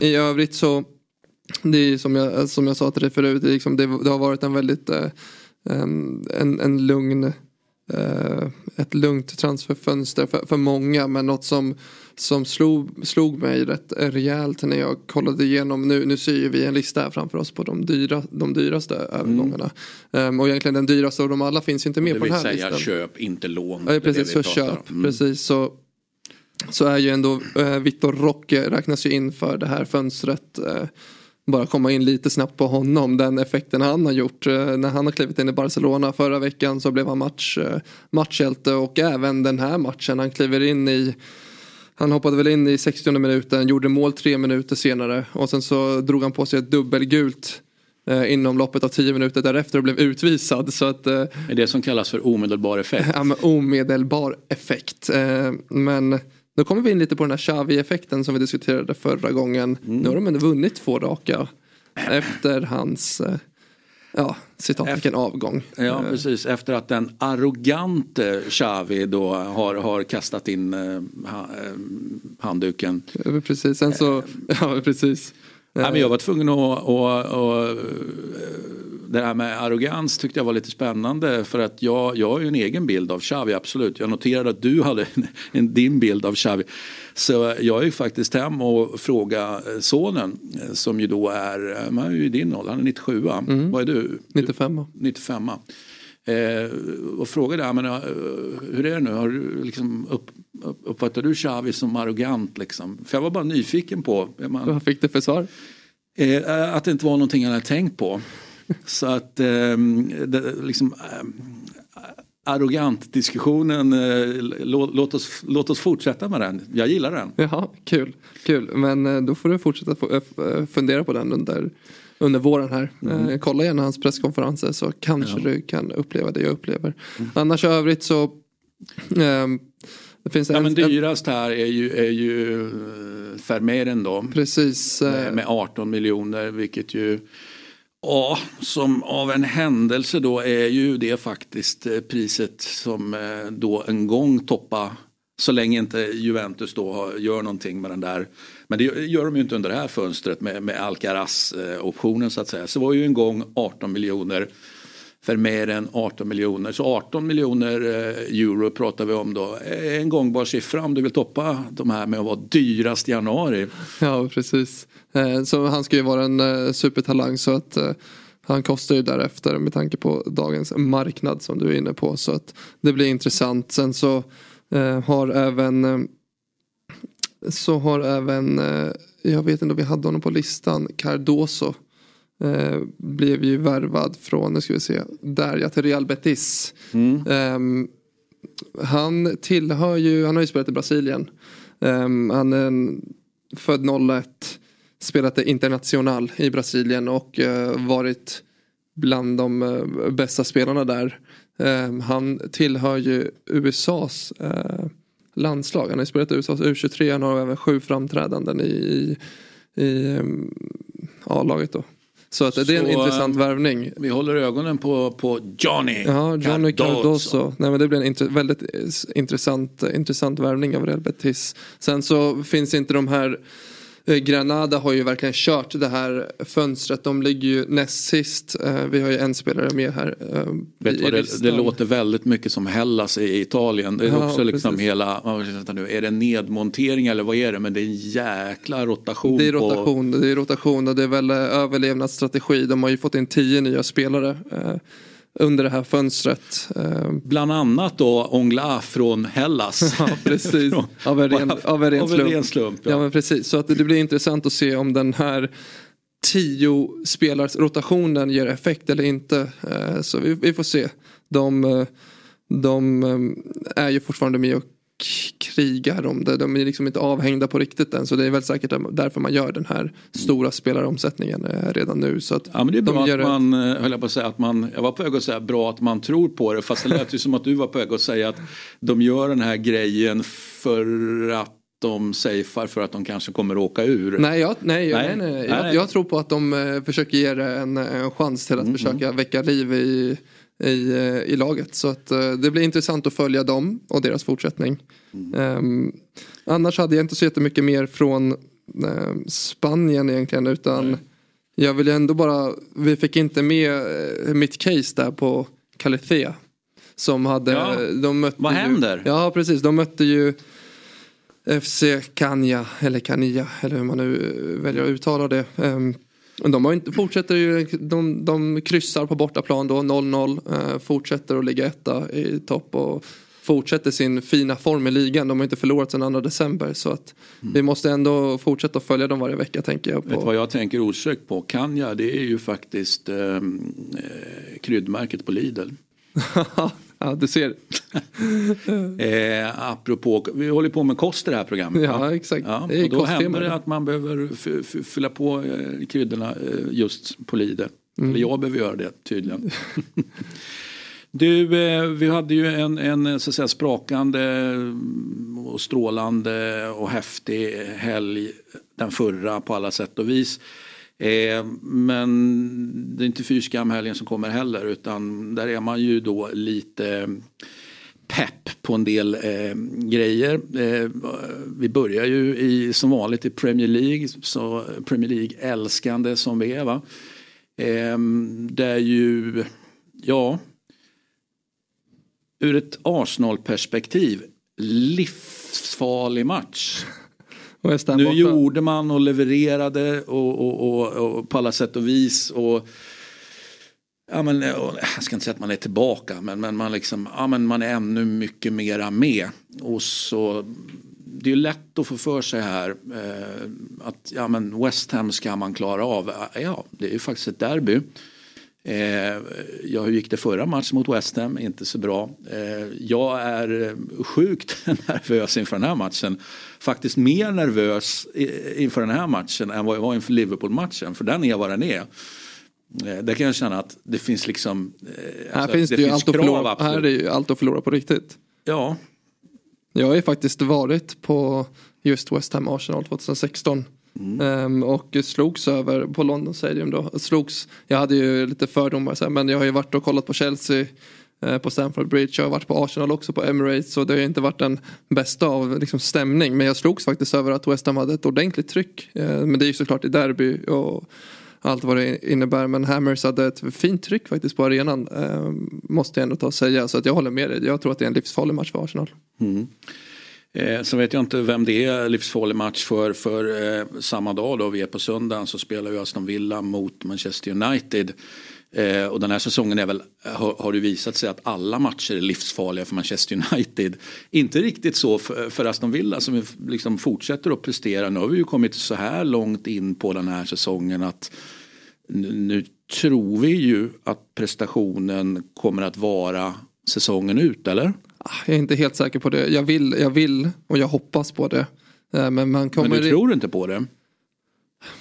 I övrigt så det är som jag, som jag sa till dig förut, det, liksom, det, det har varit en väldigt eh, en, en, lugn eh, ett lugnt transferfönster för, för många men något som, som slog, slog mig rätt rejält när jag kollade igenom, nu, nu ser ju vi en lista här framför oss på de, dyra, de dyraste övergångarna. Ehm, och egentligen den dyraste av dem alla finns inte med Det på vill den här säga listan. köp, inte lån. Ja, Det precis, det så köp. Mm. Precis, så, så är ju ändå eh, Vitor Roque räknas ju in för det här fönstret. Eh, bara komma in lite snabbt på honom. Den effekten han har gjort. Eh, när han har klivit in i Barcelona förra veckan så blev han match, eh, matchhjälte och även den här matchen. Han kliver in i han hoppade väl in i 60 minuten, gjorde mål tre minuter senare och sen så drog han på sig ett dubbelgult eh, inom loppet av 10 minuter därefter och blev utvisad. Så att eh, Det är det som kallas för omedelbar effekt. Ja, omedelbar effekt. Eh, men då kommer vi in lite på den här Xavi-effekten som vi diskuterade förra gången. Nu har de ändå vunnit två raka efter hans eh, ja, citattecken avgång. Ja, Eh, precis. Efter att den arrogante Xavi då har, har kastat in eh, ha, handduken. Precis, sen så, ja precis. Nej, men jag var tvungen att, att, att det här med arrogans tyckte jag var lite spännande för att jag, jag har ju en egen bild av Xavi, absolut. Jag noterade att du hade en, en, din bild av Xavi. Så jag gick faktiskt hem och frågade sonen eh, som ju då är, eh, han är ju i din ålder, han är 97 Vad är du? 95 95 eh, och frågade jag, men, eh, hur är det nu, har du liksom upp, upp, uppfattar du Xavi som arrogant liksom? För jag var bara nyfiken på, man, Vad fick du för svar? eh, att det inte var någonting jag hade tänkt på. Så att eh, det, liksom eh, arrogant diskussionen, eh, låt, låt, oss, låt oss fortsätta med den. Jag gillar den. Jaha, kul. kul. Men eh, då får du fortsätta eh, fundera på den under, under våren här. Eh, kolla gärna hans presskonferenser så kanske du kan uppleva det jag upplever. Annars i övrigt så ehm, det finns Ja, en, men en, dyrast här är ju, är ju eh, Vermeeren då. precis eh, Med, med 18 miljoner vilket ju Ja, som av en händelse då är ju det faktiskt priset som då en gång toppa så länge inte Juventus då gör någonting med den där. Men det gör de ju inte under det här fönstret med, med Alcaraz-optionen så att säga. Så det var ju en gång 18 miljoner för mer än 18 miljoner. Så 18 miljoner eh, euro pratar vi om då. En gångbar siffra om du vill toppa de här med att vara dyrast i januari. Ja, precis. Eh, så han ska ju vara en eh, supertalang så att han kostar ju därefter med tanke på dagens marknad som du är inne på. Så att det blir intressant. Sen så har även eh, så har även, eh, jag vet inte om vi hade honom på listan, Cardoso. Eh, blev ju värvad från, nu ska vi se, där ja, till Real Betis. Ehm, han tillhör ju, han har ju spelat i Brasilien. Ehm, han är en, född 01. Spelat i International i Brasilien och eh, varit bland de eh, bästa spelarna där. Ehm, han tillhör ju USAs eh, landslag. Han har ju spelat USAs U23. Han har även sju framträdanden i, i, ehm, A-laget då. Så att det är en intressant eh, värvning. Vi håller ögonen på, på Johnny Ja, Johnny Cardozo. Cardoso. Nej, men det blir en intre- väldigt eh, intressant, intressant värvning av Real Betis. Sen så finns inte de här Granada har ju verkligen kört det här fönstret. De ligger ju näst sist. Eh, Vi har ju en spelare med här. eh, Vet vad, det, det låter väldigt mycket som Hellas i Italien. Det är Ja, också liksom precis. hela, vänta nu, är det nedmontering eller vad är det? Men det är en jäkla rotation. Det är På, rotation, det är rotation och det är väl eh, överlevnadsstrategi. De har ju fått in tio nya spelare. Under det här fönstret. Eh, Bland annat då Ongla från Hellas. Ja, precis. Av en ren, av en ren Av en slump. ren slump, ja. ja. men precis. Så att det blir intressant att se om den här tio spelars rotationen ger effekt eller inte. Eh, Så vi, vi får se. De, eh, de eh, är ju fortfarande med och krigar om det. De är liksom inte avhängda på riktigt än. Så det är väl säkert därför man gör den här stora spelaromsättningen eh, redan nu. Så att Ja men det är bra de att man, eh, höll jag på att säga att man, jag var på väg att säga bra att man tror på det fast det lät ju som att du var på väg att säga att de gör den här grejen för att de safear för att de kanske kommer åka ur. Nej, jag, nej, Nej. nej. nej, Jag, jag tror på att de eh, försöker ge det en, en chans till att Mm, försöka väcka liv i, i, eh, i laget. Så att, eh, det blir intressant att följa dem och deras fortsättning. Mm. Ehm, annars hade jag inte så jättemycket mer från eh, Spanien egentligen utan jag vill ändå bara, vi fick inte med eh, mitt case där på Califea. Som hade, Ja, de mötte vad ju, händer? Ja precis, de mötte ju FC Kanya eller Kania eller hur man nu väljer att uttala det. Ehm, De har inte, fortsätter ju, de, de kryssar på bortaplan då, 0-0. eh, Fortsätter att ligga etta i topp och fortsätter sin fina form i ligan. De har inte förlorat sedan 2 december så att vi måste ändå fortsätta följa dem varje vecka tänker jag Vet på. vad jag tänker osökt på? Kanja det är ju faktiskt eh, eh, kryddmärket på Lidl. ja, du ser. Eh, apropå, vi håller på med kost i det här programmet. Ja, exakt. Ja, Det och då händer det att man behöver fylla på eh, kryddorna eh, just på Lidl. Mm. Eller jag behöver göra det tydligen. Du, eh, vi hade ju en, en så att säga, sprakande mm, och strålande och häftig helg den förra på alla sätt och vis. Eh, men det är inte fyrskamhelgen som kommer heller utan där är man ju då lite pepp på en del eh, grejer. Eh, vi börjar ju i, som vanligt i Premier League, så Premier League älskande som vi är. Va? Eh, det är ju, ja, ur ett Arsenal-perspektiv, livsfarlig match. West Ham Nu borta. gjorde man och levererade och, och, och, och på alla sätt och vis. Och, ja, men, jag ska inte säga att man är tillbaka men, men, man, liksom, ja, men man är ännu mycket mera med. Och så, det är lätt att få för sig här eh, att ja, men West Ham ska man klara av. Ja, det är ju faktiskt ett derby. Eh, ja, hur gick det förra matchen mot West Ham? Inte så bra. Eh, jag är eh, sjukt nervös inför den här matchen. Faktiskt mer nervös inför den här matchen än vad jag var inför Liverpool-matchen. För den är vad den är. Där kan jag känna att det finns liksom... Här alltså, finns det, ju allt att förlora. absolut. Här är ju allt att förlora på riktigt. Ja, Jag har ju faktiskt varit på just West Ham Arsenal 2016. Ehm, och slogs över på London Stadium då. Slogs, jag hade ju lite fördomar så här, men jag har ju varit och kollat på Chelsea eh, på Stamford Bridge. Jag har varit på Arsenal också på Emirates. Så det har ju inte varit den bästa av liksom, stämning. Men jag slogs faktiskt över att West Ham hade ett ordentligt tryck. Eh, men det är ju såklart i derby och allt vad det innebär. Men Hammers hade ett fint tryck faktiskt på arenan. Eh, måste jag ändå ta och säga. Så att jag håller med dig. Jag tror att det är en livsfarlig match för Arsenal. Mm. Eh, sen vet jag inte vem det är livsfarlig match för. För eh, samma dag då vi är på söndagen så spelar ju Aston Villa mot Manchester United. Eh, och den här säsongen är väl, har, har det visat sig att alla matcher är livsfarliga för Manchester United. Inte riktigt så för, för Aston Villa som liksom fortsätter att prestera. Nu har vi ju kommit så här långt in på den här säsongen att nu, nu tror vi ju att prestationen kommer att vara säsongen ut, eller? Ah, Jag är inte helt säker på det. Jag vill, jag vill och jag hoppas på det. Eh, Men man kommer... Men du tror inte på det?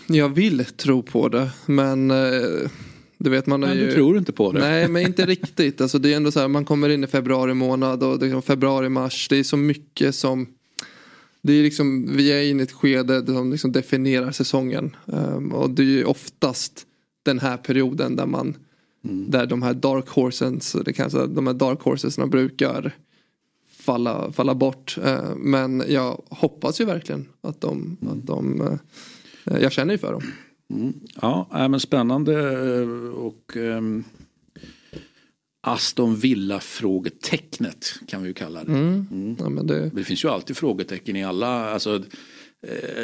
Jag vill tro på det. Men eh, du vet man är Men ju... du tror inte på det? Nej men inte riktigt. Alltså, det är ändå så här, man kommer in i februari månad och liksom februari, mars. Det är så mycket som... Det är liksom, vi är inne i ett skede som liksom definierar säsongen. Um, och det är ju oftast den här perioden där man där de här dark horses, det kan jag säga, de här dark horsesna brukar falla, falla bort. Eh, men jag hoppas ju verkligen att de, att de eh, jag känner ju för dem. Ja, äh, men spännande eh, och ehm, Aston Villa frågetecknet kan vi ju kalla det. Mm. Ja, men det, Det finns ju alltid frågetecken i alla, alltså,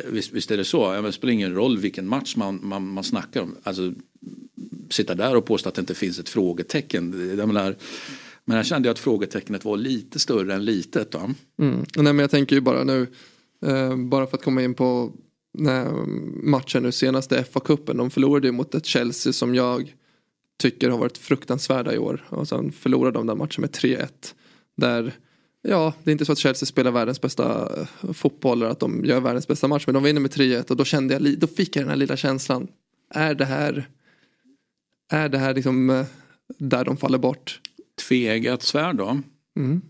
visst, visst är det så, ja, det spelar ingen roll vilken match man, man, man snackar om. Alltså, sitta där och påstå att det inte finns ett frågetecken. Jag menar, men här kände jag att frågetecknet var lite större än litet. Då. Mm. Nej, men jag tänker ju bara nu, eh, bara för att komma in på nej, matchen nu senaste FA-cupen. De förlorade ju mot ett Chelsea som jag tycker har varit fruktansvärda i år. Och sen förlorade de den matchen med 3-1. Där, ja, det är inte så att Chelsea spelar världens bästa eh, fotboll eller att de gör världens bästa match. Men de vinner med 3-1 och då kände jag, då fick jag den här lilla känslan. Är det här, är det här liksom eh, där de faller bort? Tveeggat svärd då. Mm.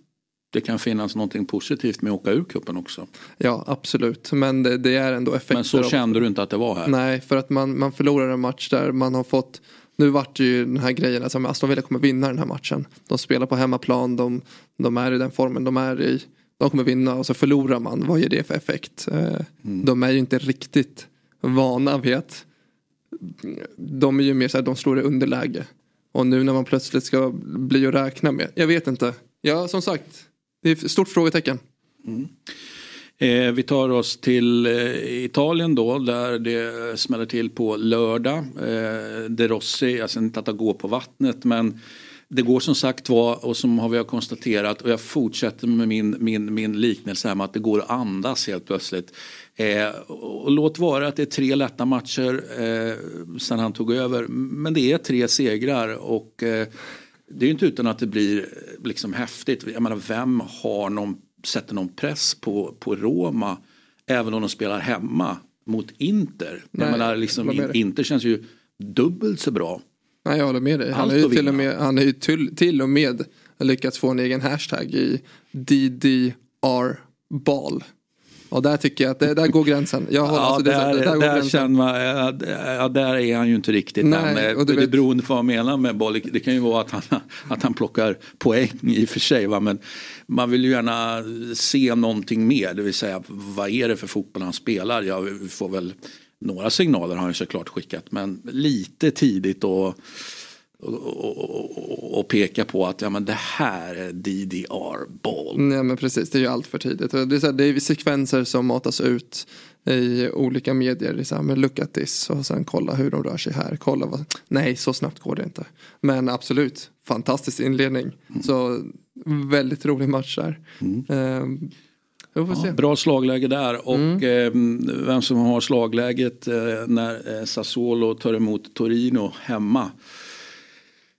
Det kan finnas någonting positivt med att åka ur kuppen också. Ja, absolut. Men det, det är ändå effekter. Men så av- kände du inte att det var här? Nej, för att man, man förlorar en match där man har fått nu vart det ju den här grejen att alltså, Aston Villa kommer vinna den här matchen. De spelar på hemmaplan, de, de är i den formen de är i. De kommer vinna och så förlorar man. Vad ger det för effekt? Eh, De är ju inte riktigt vana vid att de är ju mer så här, de slår i underläge. Och nu när man plötsligt ska bli att räkna med. Jag vet inte. Ja, som sagt. Det är ett stort frågetecken. Mm. Eh, vi tar oss till eh, Italien då där det smäller till på lördag. Eh, De Rossi, jag säger inte att det går på vattnet men det går som sagt var och som har vi har konstaterat och jag fortsätter med min, min, min liknelse här med att det går att andas helt plötsligt. Eh, och låt vara att det är tre lätta matcher eh, sen han tog över men det är tre segrar och eh, det är ju inte utan att det blir eh, liksom häftigt. Jag menar vem har någon, sätter någon press på, på Roma även om de spelar hemma mot Inter? Nej, jag menar liksom. Inter känns ju dubbelt så bra. Nej, jag håller med dig. Han har ju till och med, han har ju till, till och med lyckats få en egen hashtag i DDR ball. Och där tycker jag att det, där går gränsen. Jag håller, Ja, alltså, det, där, där, där, känner man, ja, där är han ju inte riktigt Nej, än. och du Det vet- beroende på vad man menar med boll. Det kan ju vara att han, att han plockar poäng i och för sig. Va? Men man vill ju gärna se någonting mer. Det vill säga vad är det för fotboll han spelar? Ja, vi får väl några signaler har han såklart skickat. Men lite tidigt och och, och, och, peka på att ja, men det här är DDR-boll. Nej men precis, det är ju allt för tidigt. Det är, så här, det är sekvenser som matas ut i olika medier. Det är så här, men look at this och sen kolla hur de rör sig här. Kolla vad... Nej, så snabbt går det inte. Men absolut, fantastisk inledning. Så väldigt rolig match där. Ehm, får se. Ja, bra slagläge där och eh, vem som har slagläget eh, när eh, Sassuolo tar emot Torino hemma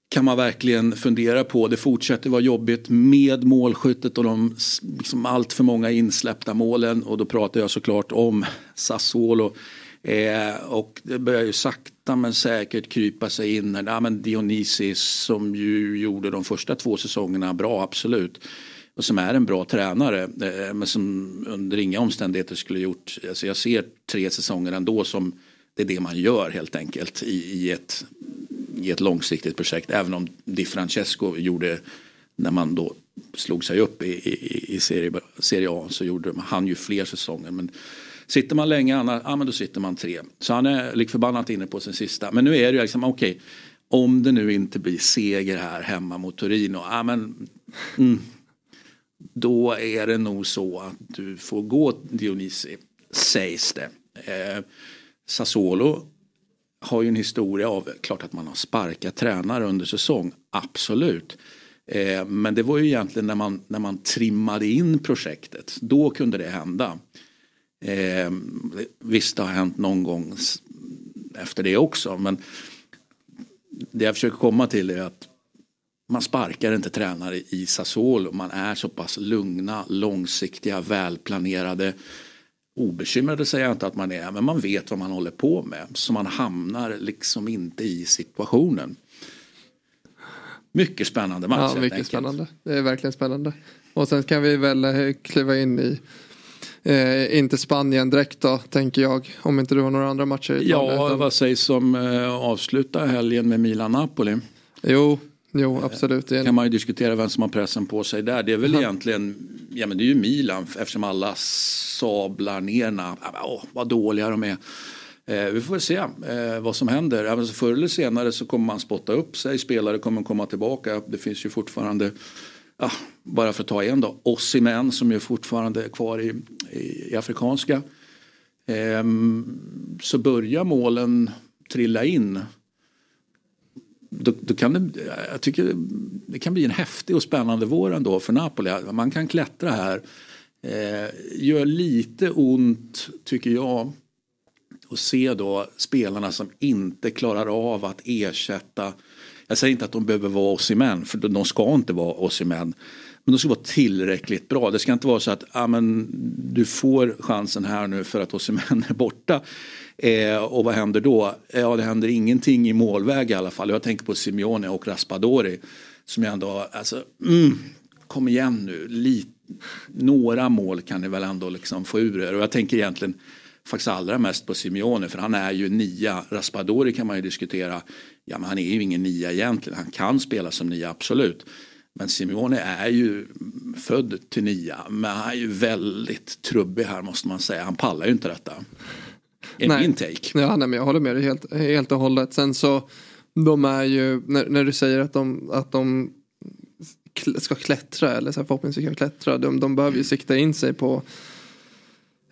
kan man verkligen fundera på. Det fortsätter vara jobbigt med målskyttet och de liksom allt för många insläppta målen och då pratar jag såklart om Sassuolo. Eh, och det börjar ju sakta men säkert krypa sig in. Ja, men Dionysis som ju gjorde de första två säsongerna bra, absolut. Och som är en bra tränare eh, men som under inga omständigheter skulle gjort. Alltså jag ser tre säsonger ändå som det är det man gör helt enkelt i, i, ett, i ett långsiktigt projekt. Även om Di Francesco gjorde när man då slog sig upp i, i, i serie, serie A så gjorde han ju fler säsonger. Men sitter man länge, annars, ja, men då sitter man tre. Så han är lik förbannat inne på sin sista. Men nu är det ju liksom, okej, om det nu inte blir seger här hemma mot Torino, ja, men, mm, då är det nog så att du får gå Dionysi, sägs det. Eh, Sassuolo har ju en historia av, klart att man har sparkat tränare under säsong, absolut. Eh, men det var ju egentligen när man, när man trimmade in projektet, då kunde det hända. Eh, visst det har hänt någon gång efter det också, men det jag försöker komma till är att man sparkar inte tränare i Sassuolo. Man är så pass lugna, långsiktiga, välplanerade. Obekymrade säger jag inte att man är, men man vet vad man håller på med. Så man hamnar liksom inte i situationen. Mycket spännande match Ja, mycket spännande. Det är verkligen spännande. Och sen kan vi väl eh, kliva in i Eh, inte Spanien direkt då, tänker jag. Om inte du har några andra matcher. Ja, vad sägs om eh, avsluta helgen med Milan-Napoli? Jo, jo absolut. Är kan man ju diskutera vem som har pressen på sig där. Det är väl egentligen, ja men det är ju Milan eftersom alla sablar ner Napoli. Åh, vad dåliga de är. Eh, vi får väl se eh, vad som händer. Alltså, förr eller senare så kommer man spotta upp sig. Spelare kommer komma tillbaka. Det finns ju fortfarande, ja, bara för att ta en då, Osimhen som är fortfarande kvar i, i, i afrikanska. Ehm, så börjar målen trilla in då, då kan det, jag tycker det kan bli en häftig och spännande vår ändå för Napoli. Man kan klättra här. Eh, gör lite ont, tycker jag, att se då spelarna som inte klarar av att ersätta. Jag säger inte att de behöver vara Osimhen, för de ska inte vara Osimhen. Men de ska vara tillräckligt bra. Det ska inte vara så att ah, men, du får chansen här nu för att Osimhen är borta. Eh, och vad händer då? Ja, det händer ingenting i målväg i alla fall. Jag tänker på Simeone och Raspadori. Som jag ändå, alltså, mm, kom igen nu. Lite, några mål kan ni väl ändå liksom få ur er. Och jag tänker egentligen faktiskt allra mest på Simeone för han är ju nia. Raspadori kan man ju diskutera. Ja men han är ju ingen nia egentligen. Han kan spela som nia absolut. Men Simeone är ju född till nia. Men han är ju väldigt trubbig här måste man säga. Han pallar ju inte detta. Är Nej. min take. Ja, nej, men jag håller med dig helt, helt och hållet. Sen så, de är ju, när, när du säger att de, att de ska klättra eller så här, förhoppningsvis kan klättra. De, de behöver ju sikta in sig på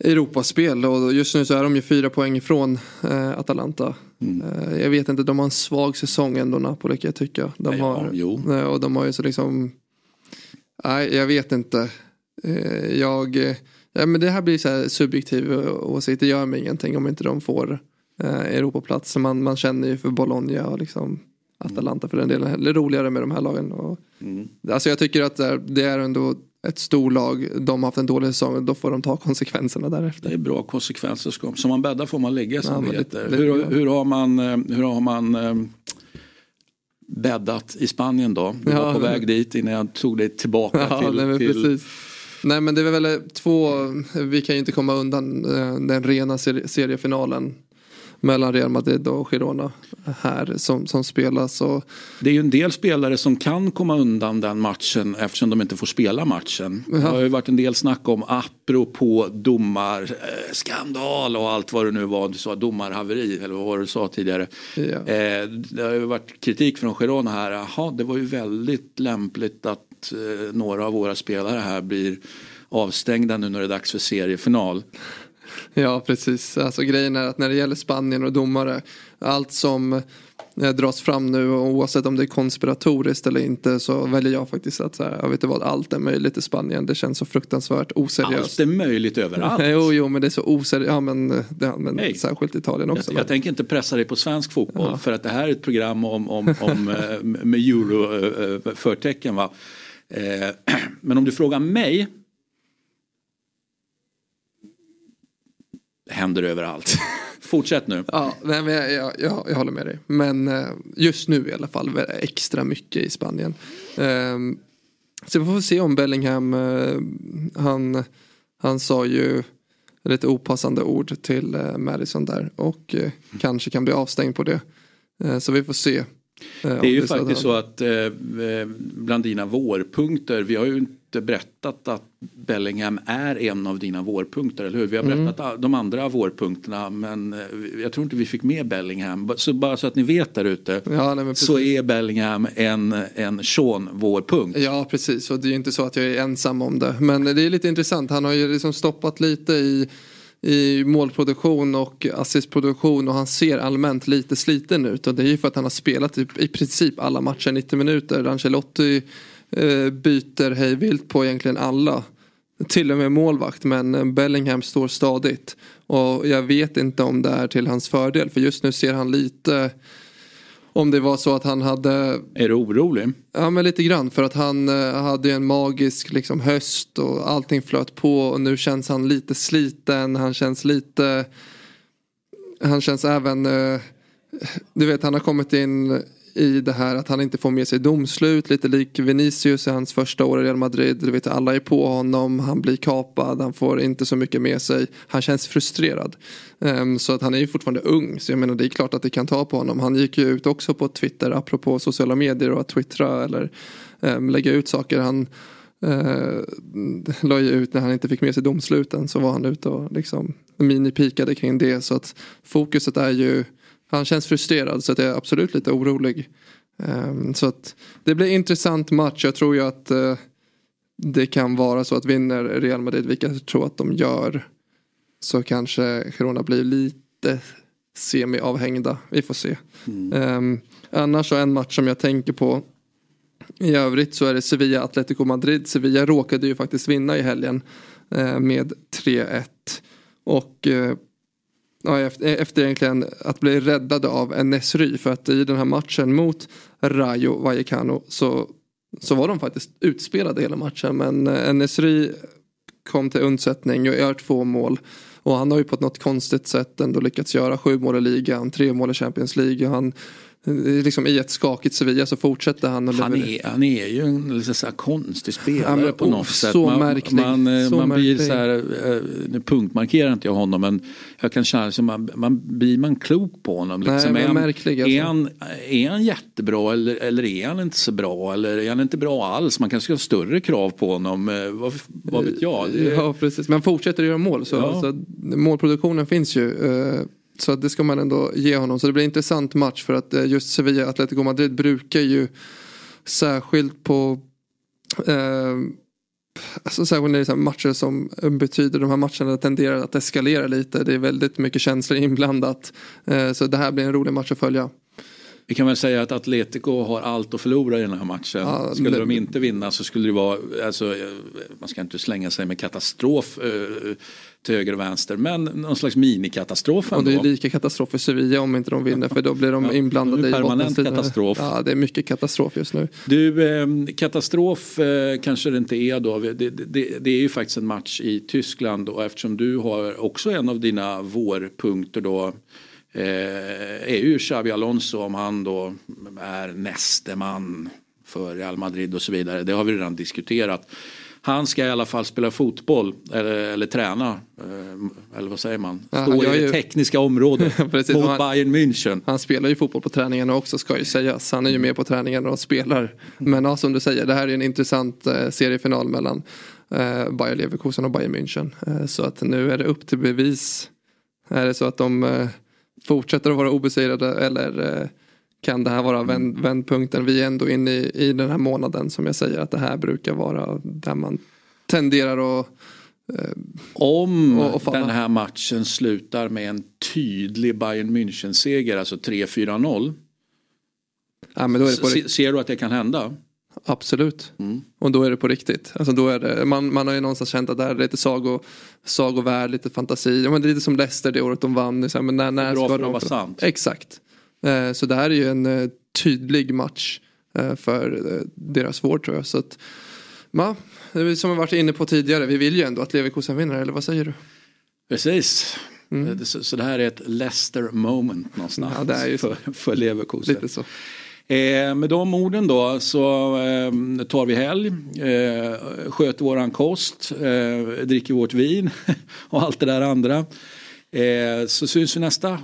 Europaspel och just nu så är de ju fyra poäng ifrån eh, Atalanta. Eh, jag vet inte, de har en svag säsong ändå Napoli kan jag tycka. De Ja, har, jo. eh, och de har ju så liksom, nej jag vet inte. Eh, jag, ja, men det här blir så här subjektiv eh, åsikt, det gör mig ingenting om inte de får eh, Europaplats. Man, man känner ju för Bologna och liksom Atalanta för den delen. Det är roligare med de här lagen. Och, Alltså jag tycker att det är, det är ändå ett storlag. De har haft en dålig säsong. Då får de ta konsekvenserna därefter. Det är bra konsekvenser. Ska- Som man bäddar får man lägga som Ja, det heter. det- det- hur, hur har man, eh, hur har man eh, bäddat i Spanien då? Du Ja, var på väg dit innan jag tog dig tillbaka Ja, till... nej, till. Nej men det är väl två, vi kan ju inte komma undan eh, den rena ser- seriefinalen mellan Real Madrid och Girona här som, som spelas. Och, Det är ju en del spelare som kan komma undan den matchen eftersom de inte får spela matchen. Det har ju varit en del snack om apropå domarskandal och allt vad det nu var. Du sa domarhaveri eller vad var det du sa tidigare. Ja. Eh, det har ju varit kritik från Girona här. Jaha, det var ju väldigt lämpligt att eh, några av våra spelare här blir avstängda nu när det är dags för seriefinal. Ja, precis. Alltså grejen är att när det gäller Spanien och domare, allt som eh, dras fram nu oavsett om det är konspiratoriskt eller inte så väljer jag faktiskt att så här, jag vet inte vad, allt är möjligt i Spanien. Det känns så fruktansvärt oseriöst. Allt är möjligt överallt. Jo, jo, men det är så oseriöst. Ja, men, det, men Nej. särskilt Italien också. Jag, jag tänker inte pressa dig på svensk fotboll för att det här är ett program om, om, om, eh, med euro-förtecken. Eh, men om du frågar mig. Händer överallt. Fortsätt nu. Ja, nej, men jag, jag, jag, jag håller med dig. Men eh, just nu i alla fall eh, extra mycket i Spanien. Ehm, så vi får se om Bellingham, han, han sa ju lite opassande ord till Madison där och kanske kan bli avstängd på det. Så vi får se eh, Det är ju faktiskt så att eh, eh, bland dina vårpunkter, vi har ju inte berättat att Bellingham är en av dina vårpunkter, eller hur? Vi har Mm. berättat a- de andra vårpunkterna men jag tror inte vi fick med Bellingham. Så bara så att ni vet där ute Ja, så är Bellingham en, en Sean vårpunkt. Ja precis och det är ju inte så att jag är ensam om det. Men det är lite intressant. Han har ju liksom stoppat lite i, i målproduktion och assistproduktion och han ser allmänt lite sliten ut. Och det är ju för att han har spelat i, i princip alla matcher 90 minuter. Ancelotti eh, byter hej vilt på egentligen alla. Till och med målvakt men eh, Bellingham står stadigt. Och jag vet inte om det är till hans fördel för just nu ser han lite om det var så att han hade Är du orolig? Ja men lite grann för att han eh, hade en magisk liksom höst och allting flöt på och nu känns han lite sliten. Han känns lite Han känns även eh, Du vet han har kommit in i det här att han inte får med sig domslut. Lite lik Vinicius i hans första år i Real Madrid. Du vet alla är på honom. Han blir kapad. Han får inte så mycket med sig. Han känns frustrerad. Ehm, så att han är ju fortfarande ung. Så jag menar det är klart att det kan ta på honom. Han gick ju ut också på Twitter apropå sociala medier och att twittra eller um, lägga ut saker. Han uh, la ju ut när han inte fick med sig domsluten så var han ute och liksom minipikade kring det. Så att fokuset är ju han känns frustrerad så att jag är absolut lite orolig. Ehm, så att det blir intressant match. Jag tror ju att eh, det kan vara så att vinner Real Madrid, vilket jag tror att de gör. Så kanske Girona blir lite semi-avhängda. Vi får se. Um, annars så en match som jag tänker på i övrigt så är det Sevilla Atletico Madrid. Sevilla råkade ju faktiskt vinna i helgen eh, med 3-1. Och eh, ja, efter, efter egentligen att bli räddade av Nesry för att i den här matchen mot Rayo Vallecano så, så var de faktiskt utspelade hela matchen men eh, en Nesry kom till undsättning och gör två mål. Och han har ju på något konstigt sätt ändå lyckats göra sju mål i ligan, tre mål i Champions League. Han, liksom I ett skakigt Sevilla så fortsätter han. att Han är, han är ju en lite så konstig spelare Ja, på oh, något sätt. Man, märklig. man, eh, man blir så här, eh, nu punktmarkerar inte jag honom men jag kan känna som man, man blir man klok på honom. Nej, Liksom. men är, han, märklig, alltså. är, han, är han jättebra eller, eller är han inte så bra eller är han inte bra alls? Man kanske ska ha större krav på honom. Eh, Vad, vad vet jag? Det, Ja precis, men fortsätter göra mål så, Ja. så målproduktionen finns ju. eh, Så att det ska man ändå ge honom. Så det blir en intressant match för att eh, just Sevilla Atletico Madrid brukar ju särskilt på eh, Alltså särskilt när det är matcher som betyder de här matcherna tenderar att eskalera lite. Det är väldigt mycket känslor inblandat. Eh, Så det här blir en rolig match att följa. Vi kan väl säga att Atletico har allt att förlora i den här matchen. Ja, skulle det- de inte vinna så skulle det vara, alltså, eh, man ska inte slänga sig med katastrof till höger och vänster, men någon slags minikatastrof Och det är ändå. lika katastrof för Sevilla om inte de vinner för då blir de Ja, inblandade i permanent katastrof. Ja det är mycket katastrof just nu. Du, eh, katastrof eh, kanske det inte är då. Det, det, det, det är ju faktiskt en match i Tyskland och eftersom du har också en av dina vårpunkter då eh, är ju Xabi Alonso om han då är näste man för Real Madrid och så vidare. Det har vi redan diskuterat. Han ska i alla fall spela fotboll eller, eller träna. Eh, eller vad säger man? Ja, Stå han i det ju- tekniska området Precis, mot han- Bayern München. Han spelar ju fotboll på träningarna också ska ju sägas. Han är ju med på träningarna och spelar. Men ja, som du säger, det här är en intressant eh, seriefinal mellan eh, Bayer Leverkusen och Bayern München. Eh, så att nu är det upp till bevis. Är det så att de eh, fortsätter att vara obesegrade eller eh, kan det här vara vänd, vändpunkten? Vi är ändå inne i, i den här månaden som jag säger att det här brukar vara där man tenderar att Om Och- och falla. den här matchen slutar med en tydlig Bayern München-seger, alltså 3-4-0. ja, det Ser du att det kan hända? Absolut. Mm. Och då är det på riktigt. Alltså då är det, man, man har ju någonstans känt att det här är lite sago, sagovärld, lite fantasi. Ja, men det är lite som Leicester det året de vann. Men när, när bra ska för att vara sant. Exakt. Eh, så det här är ju en eh, tydlig match eh, för deras vård tror jag. Så att, ja, det är som vi varit inne på tidigare, vi vill ju ändå att Leverkusen vinner, eller vad säger du? Precis. Det- Så, så det här är ett Leicester moment någonstans Mm. Ja, det är ju för, för Leverkusen. Lite så. Eh, med de orden då så eh, tar vi helg, eh, sköter våran kost, dricker vårt vin och allt det där andra. Så syns vi nästa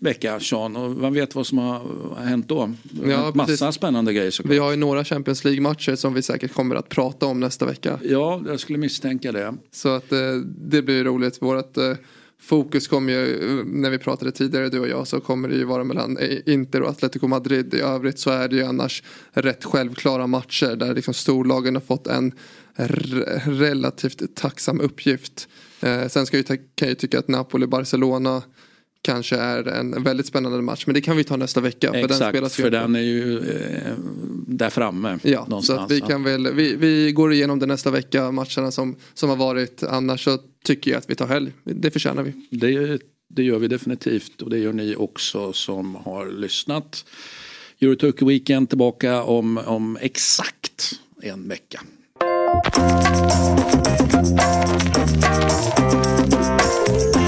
vecka Sean och man vet vad som har hänt då. Ja, Massa precis. spännande grejer såklart. Vi har ju några Champions League-matcher som vi säkert kommer att prata om nästa vecka. Ja, jag skulle misstänka det. Så att eh, det blir roligt. Vårat eh, fokus kommer ju, när vi pratade tidigare du och jag, så kommer det ju vara mellan eh, Inter och Atletico Madrid. I övrigt så är det ju annars rätt självklara matcher där liksom storlagen har fått en relativt tacksam uppgift. Eh, sen ska jag, ju kan jag ju tycka att Napoli-Barcelona kanske är en väldigt spännande match. Men det kan vi ta nästa vecka. För den Exakt, spelas ju för den är ju eh, där framme. Ja, så någonstans. att vi kan väl, vi, vi går igenom det nästa vecka, matcherna som, som har varit. Annars så tycker jag att vi tar helg. Det förtjänar vi. Det, det gör vi definitivt och det gör ni också som har lyssnat. Eurotalk Weekend tillbaka om, om exakt en vecka. Ett